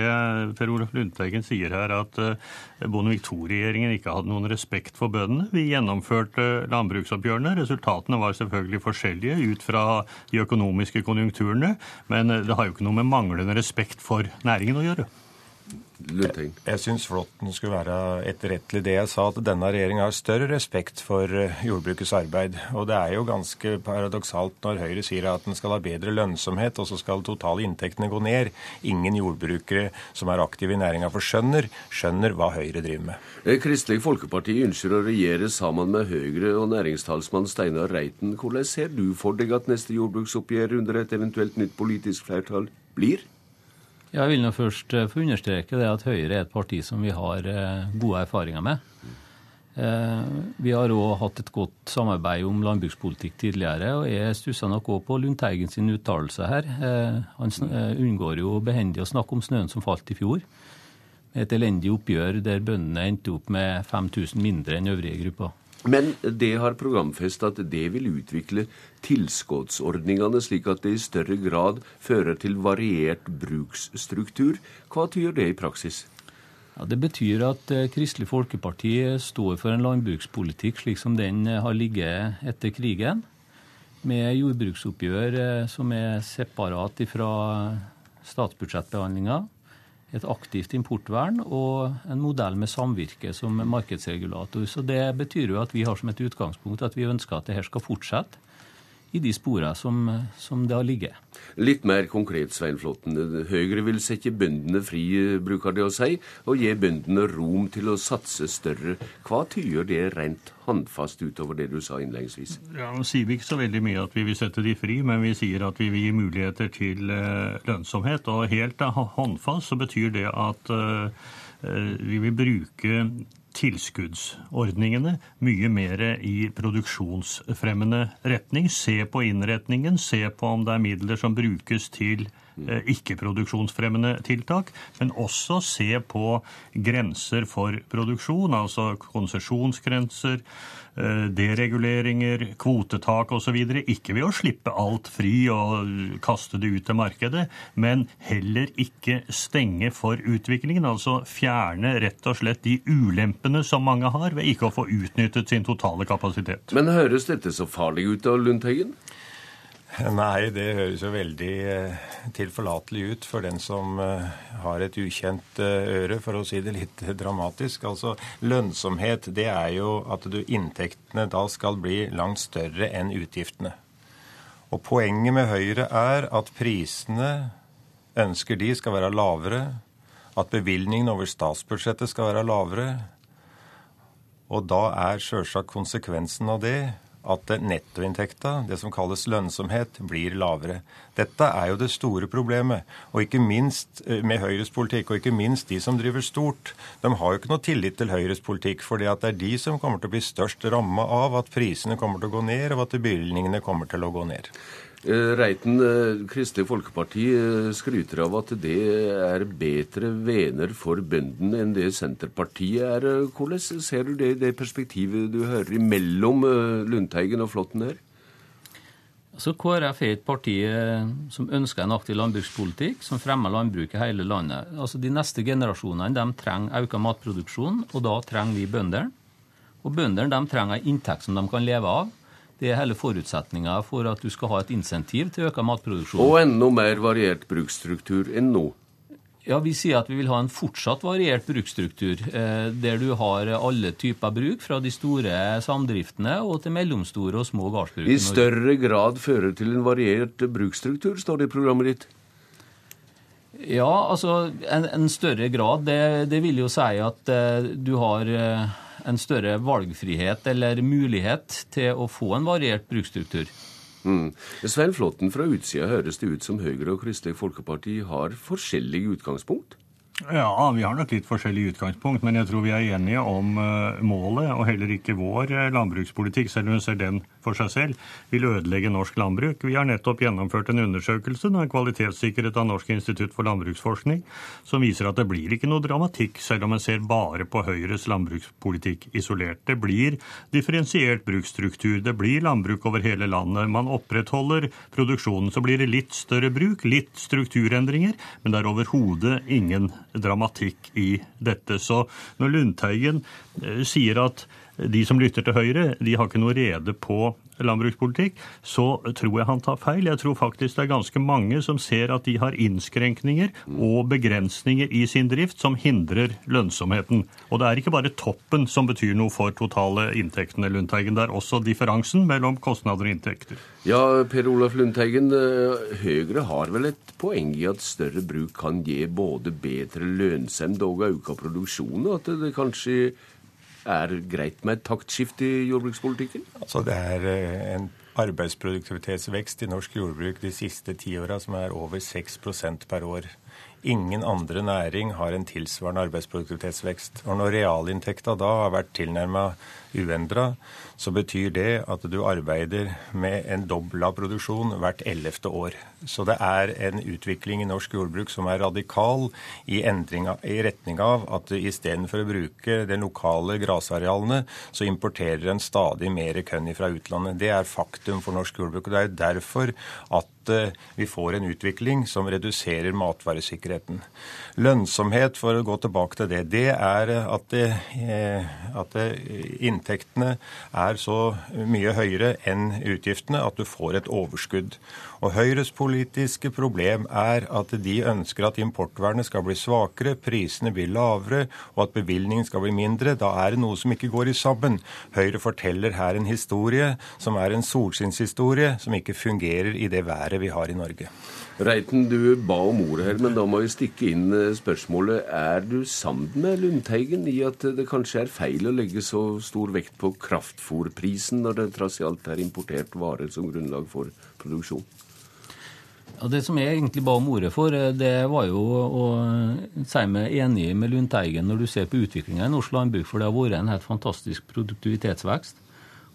Per Olaf Lundteigen sier her, at eh, Bondevik II-regjeringen ikke hadde noen respekt for bøndene. Vi gjennomførte landbruksoppgjørene. Resultatene var selvfølgelig forskjellige ut fra de økonomiske konjunkturene, men det har jo ikke noe med manglende respekt for næringen å gjøre. Jeg, jeg syns Flåtten skulle være etterrettelig det jeg sa, at denne regjeringa har større respekt for eh, jordbrukets arbeid. Og det er jo ganske paradoksalt når Høyre sier at den skal ha bedre lønnsomhet, og så skal totale inntektene gå ned. Ingen jordbrukere som er aktive i næringa for skjønner, skjønner hva Høyre driver med. Eh, Kristelig Folkeparti ønsker å regjere sammen med Høyre og næringstalsmann Steinar Reiten. Hvordan ser du for deg at neste jordbruksoppgjør under et eventuelt nytt politisk flertall blir? Jeg vil nå først eh, få understreke det at Høyre er et parti som vi har eh, gode erfaringer med. Eh, vi har òg hatt et godt samarbeid om landbrukspolitikk tidligere, og jeg stussa nok òg på Lundteigen sin uttalelse her. Han unngår jo behendig å snakke om snøen som falt i fjor. Et elendig oppgjør der bøndene endte opp med 5000 mindre enn øvrige grupper. Men det har programfestet at det vil utvikle tilskuddsordningene slik at det i større grad fører til variert bruksstruktur. Hva tyder det i praksis? Ja, det betyr at eh, Kristelig Folkeparti står for en landbrukspolitikk slik som den eh, har ligget etter krigen, med jordbruksoppgjør eh, som er separat fra statsbudsjettbehandlinga et aktivt importvern og en modell med samvirke som markedsregulator. Så Det betyr jo at vi har som et utgangspunkt at vi ønsker at det her skal fortsette i de sporene som, som, det har ligget. Litt mer konkret, Svein Flåtten. Høyre vil sette bøndene fri, bruker det å si, og gi bøndene rom til å satse større. Hva tyder det rent håndfast utover det du sa innledningsvis? Ja, Nå sier vi ikke så veldig mye at vi vil sette de fri, men vi sier at vi vil gi muligheter til eh, lønnsomhet. Og helt håndfast så betyr det at eh, vi vil bruke tilskuddsordningene mye mer i produksjonsfremmende retning. Se på innretningen, se på om det er midler som brukes til Eh, ikke-produksjonsfremmende tiltak, men også se på grenser for produksjon, altså konsesjonsgrenser, dereguleringer, kvotetak osv. Ikke ved å slippe alt fri og kaste det ut til markedet, men heller ikke stenge for utviklingen. Altså fjerne rett og slett de ulempene som mange har ved ikke å få utnyttet sin totale kapasitet. Men høres dette så farlig ut da, Lundteigen? Nei, det høres jo veldig eh, tilforlatelig ut for den som eh, har et ukjent eh, øre, for å si det litt dramatisk. Altså, Lønnsomhet det er jo at du, inntektene da skal bli langt større enn utgiftene. Og Poenget med Høyre er at prisene ønsker de skal være lavere, at bevilgningen over statsbudsjettet skal være lavere. Og da er sjølsagt konsekvensen av det at nettoinntekta, det som kalles lønnsomhet, blir lavere. Dette er jo det store problemet. Og ikke minst eh, med Høyres politikk, og ikke minst de som driver stort. De har jo ikke noe tillit til Høyres politikk, at det er de som kommer til å bli størst ramma av at prisene kommer til å gå ned, og at bevilgningene kommer til å gå ned. Eh, Reiten, eh, Kristelig Folkeparti eh, skryter av at det er bedre vener for bøndene enn det Senterpartiet er. Hvordan ser du det i det perspektivet du hører imellom Lundteigen og Flåtten her? Altså, KrF er et parti som ønsker en aktiv landbrukspolitikk, som fremmer landbruk i hele landet. Altså De neste generasjonene trenger økt matproduksjon, og da trenger vi bøndene. Og bøndene de trenger en inntekt som de kan leve av. Det er hele forutsetninga for at du skal ha et insentiv til økt matproduksjon. Og enda mer variert bruksstruktur enn nå. Ja, Vi sier at vi vil ha en fortsatt variert bruksstruktur, eh, der du har alle typer bruk, fra de store samdriftene og til mellomstore og små gårdsbruk. I større grad fører til en variert bruksstruktur, står det i programmet ditt. Ja, altså en, en større grad. Det, det, vil jo si at eh, du har uh, en større valgfrihet eller mulighet til å få en variert bruksstruktur. Mm. Svein Flåtten, fra utsida høres det ut som Høyre og Kristelig Folkeparti har forskjellig utgangspunkt? Ja, vi har nok litt forskjellig utgangspunkt, men jeg tror vi er enige om uh, målet. Og heller ikke vår uh, landbrukspolitikk, selv om vi ser den for seg selv, vil ødelegge norsk landbruk. Vi har nettopp gjennomført en undersøkelse, den er kvalitetssikret av Norsk institutt for landbruksforskning, som viser at det blir ikke noe dramatikk, selv om en ser bare på Høyres landbrukspolitikk isolert. Det blir differensiert bruksstruktur, det blir landbruk over hele landet. Man opprettholder produksjonen. Så blir det litt større bruk, litt strukturendringer, men det er overhodet ingen dramatikk i dette. Så når Lundteigen eh, sier at de som lytter til Høyre, de har ikke noe rede på landbrukspolitikk, så tror jeg han tar feil. Jeg tror faktisk det er ganske mange som ser at de har innskrenkninger og begrensninger i sin drift som hindrer lønnsomheten. Og det er ikke bare toppen som betyr noe for totale inntektene, Lundteigen. Det er også differansen mellom kostnader og inntekter. Ja, Per Olaf Lundteigen, eh, Høyre har vel et poeng i at større bruk kan gi både bedre lønnsemd og økt produksjon, og at det kanskje er greit med et taktskifte i jordbrukspolitikken? Altså, det er eh, en arbeidsproduktivitetsvekst i norsk jordbruk de siste ti åra som er over 6% per år. Ingen andre næring har en tilsvarende arbeidsproduktivitetsvekst. Og når realinntekta da har vært tilnærma uendra, så betyr det at du arbeider med en dobla produksjon hvert ellevte år. Så det er en utvikling i norsk jordbruk som er radikal i, i retning av at istedenfor å bruke de lokale grasarealene, så importerer en stadig mer kønn fra utlandet. Det er faktum for norsk jordbruk. og Det er derfor at eh, vi får en utvikling som reduserer matvaresikkerheten. Lønnsomhet, for å gå tilbake til det, det er at, det, eh, at det, inntektene er så mye høyere enn utgiftene at du får et overskudd. Og Høyres politiske problem er at de ønsker at importvernet skal bli svakere, prisene blir lavere og at bevilgningen skal bli mindre. Da er det noe som ikke går i sammen. Høyre forteller her en historie som er en solskinnshistorie, som ikke fungerer i det været vi har i Norge. Reiten, du ba om ordet her, men da må jeg stikke inn eh, spørsmålet. Er du sammen med Lundteigen i at det kanskje er feil å legge så stor vekt på kraftfôrprisen når det trass i alt er importert varer som grunnlag for produksjon? Ja, Det som jeg egentlig ba om ordet for, eh, det var jo å si meg enig med Lundteigen når du ser på utviklinga i norsk landbruk, for det har vært en helt fantastisk produktivitetsvekst.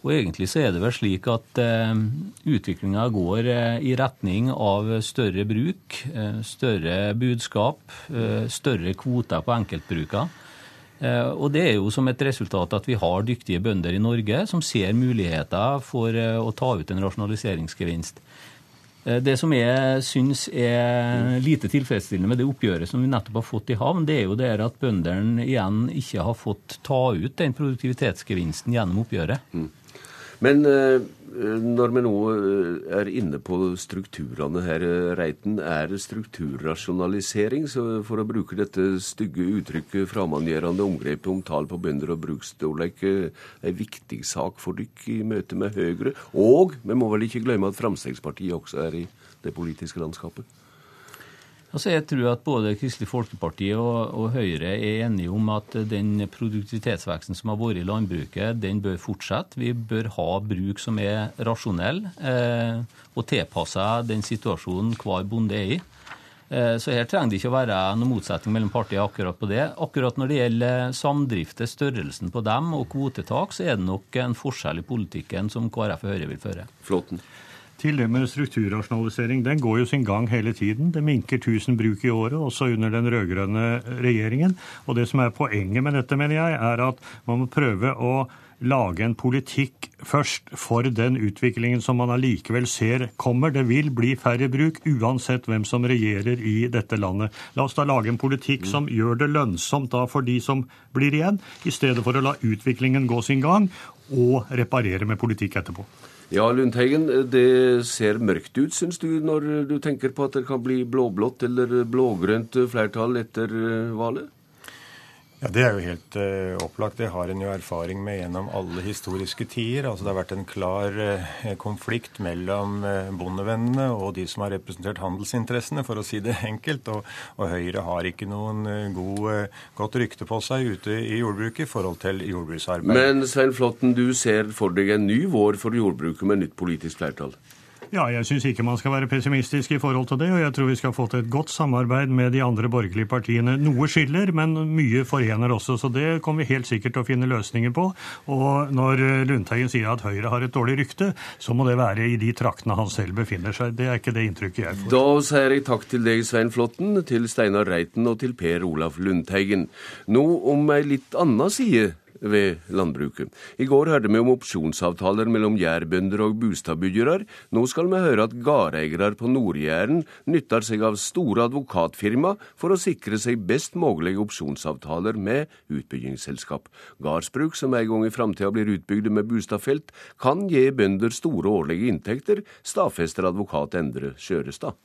Og egentlig så er det vel slik at eh, utviklinga går eh, i retning av større bruk, eh, større budskap, eh, større kvoter på enkeltbruker. Og det er jo som et resultat at vi har dyktige bønder i Norge som ser muligheter for å ta ut en rasjonaliseringsgevinst. Det som jeg syns er lite tilfredsstillende med det oppgjøret som vi nettopp har fått i havn, det er jo det at bøndene igjen ikke har fått ta ut den produktivitetsgevinsten gjennom oppgjøret. Mm. Men eh, når vi nå eh, er inne på strukturene her, eh, Reiten, er strukturrasjonalisering, for å bruke dette stygge uttrykket, framandgjørende omgrepet om tall på bønder og bruksstorleik, en viktig sak for dykk i møte med Høyre? Og vi må vel ikke glemme at Fremskrittspartiet også er i det politiske landskapet? Altså jeg tror at både Kristelig Folkeparti og, og, Høyre er enige om at den produktivitetsveksten som har vært i landbruket, den bør fortsette. Vi bør ha bruk som er rasjonell eh, og tilpassa den situasjonen hver bonde er i. Eh, så her trenger det ikke å være noen motsetning mellom partiene akkurat på det. Akkurat når det gjelder samdrifter, størrelsen på dem og kvotetak, så er det nok en forskjell i politikken som KrF og Høyre vil føre. Flåten til det med strukturrasjonalisering. Den går jo sin gang hele tiden. Det minker 1000 bruk i året, også under den rød-grønne regjeringen. Og det som er poenget med dette, mener jeg, er at man må prøve å lage en politikk først for den utviklingen som man allikevel ser kommer. Det vil bli færre bruk uansett hvem som regjerer i dette landet. La oss da lage en politikk som gjør det lønnsomt da for de som blir igjen, i stedet for å la utviklingen gå sin gang og reparere med politikk etterpå. Ja, Lundteigen, det ser mørkt ut, syns du, når du tenker på at det kan bli blåblått eller blågrønt flertall etter valget? Ja, Det er jo helt uh, opplagt. Det har en jo erfaring med gjennom alle historiske tider. Altså Det har vært en klar uh, konflikt mellom uh, bondevennene og de som har representert handelsinteressene, for å si det enkelt. Og, og Høyre har ikke noen god, godt rykte på seg ute i jordbruket i forhold til jordbruksarbeid. Men Svein Flåtten, du ser for deg en ny vår for jordbruket med nytt politisk flertall? Ja, jeg syns ikke man skal være pessimistisk i forhold til det. Og jeg tror vi skal få til et godt samarbeid med de andre borgerlige partiene. Noe skiller, men mye forener også. Så det kommer vi helt sikkert til å finne løsninger på. Og når Lundteigen sier at Høyre har et dårlig rykte, så må det være i de traktene han selv befinner seg. Det er ikke det inntrykket jeg får. Da sier jeg takk til deg, Svein Flåtten, til Steinar Reiten og til Per Olaf Lundteigen. Nå om ei litt anna side ved landbruket. I går hørte vi om opsjonsavtaler mellom jærbønder og bustadbyggere. Nå skal vi høre at gårdeiere på Nord-Jæren nytter seg av store advokatfirma for å sikre seg best mulige opsjonsavtaler med utbyggingsselskap. Gardsbruk som en gang i framtida blir utbygde med bustadfelt, kan gi bønder store årlige inntekter, stadfester advokat Endre Skjørestad.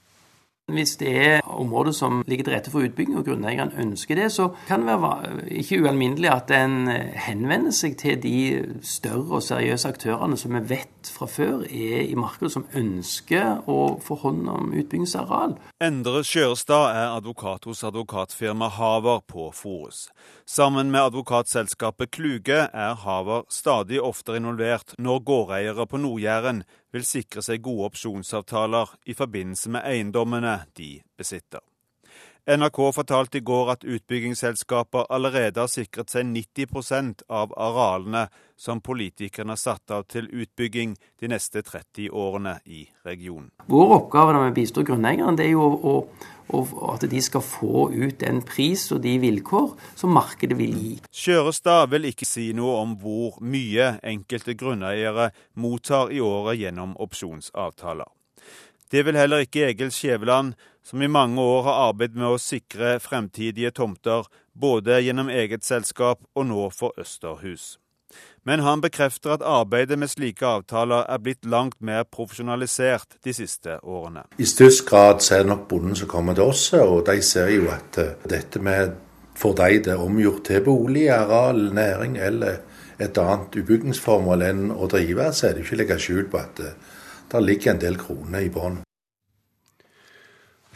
Hvis det er områder som ligger til rette for utbygging, og grunneieren ønsker det, så kan det være ikke ualminnelig at en henvender seg til de større og seriøse aktørene som vi vet fra før er i markedet, som ønsker å få hånd om utbyggingsareal. Endre Skjørstad er advokat hos advokatfirmaet Haver på Forus. Sammen med advokatselskapet Kluge er Haver stadig oftere involvert når gårdeiere på Nord-Jæren vil sikre seg gode opsjonsavtaler i forbindelse med eiendommene de besitter. NRK fortalte i går at utbyggingsselskaper allerede har sikret seg 90% av arealene som politikerne har satt av til utbygging de neste 30 årene i regionen. Vår oppgave når vi bistår grunneierne, er jo å, å, at de skal få ut den pris og de vilkår som markedet vil gi. Kjørestad vil ikke si noe om hvor mye enkelte grunneiere mottar i året gjennom opsjonsavtaler. Det vil heller ikke Egil Skjæveland, som i mange år har arbeidet med å sikre fremtidige tomter, både gjennom eget selskap og nå for Østerhus. Men han bekrefter at arbeidet med slike avtaler er blitt langt mer profesjonalisert de siste årene. I størst grad så er det nok bonden som kommer til oss, og de ser jo at eh, dette med for de det er omgjort til bolig, areal, næring eller et annet utbyggingsformål enn å drive, så er det ikke legge skjul på at eh, det ligger en del kroner i bånn.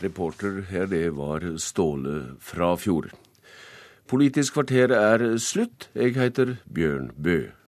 Reporter her, det var Ståle fra fjord. Politisk kvarter er slutt. Jeg heter Bjørn Bø.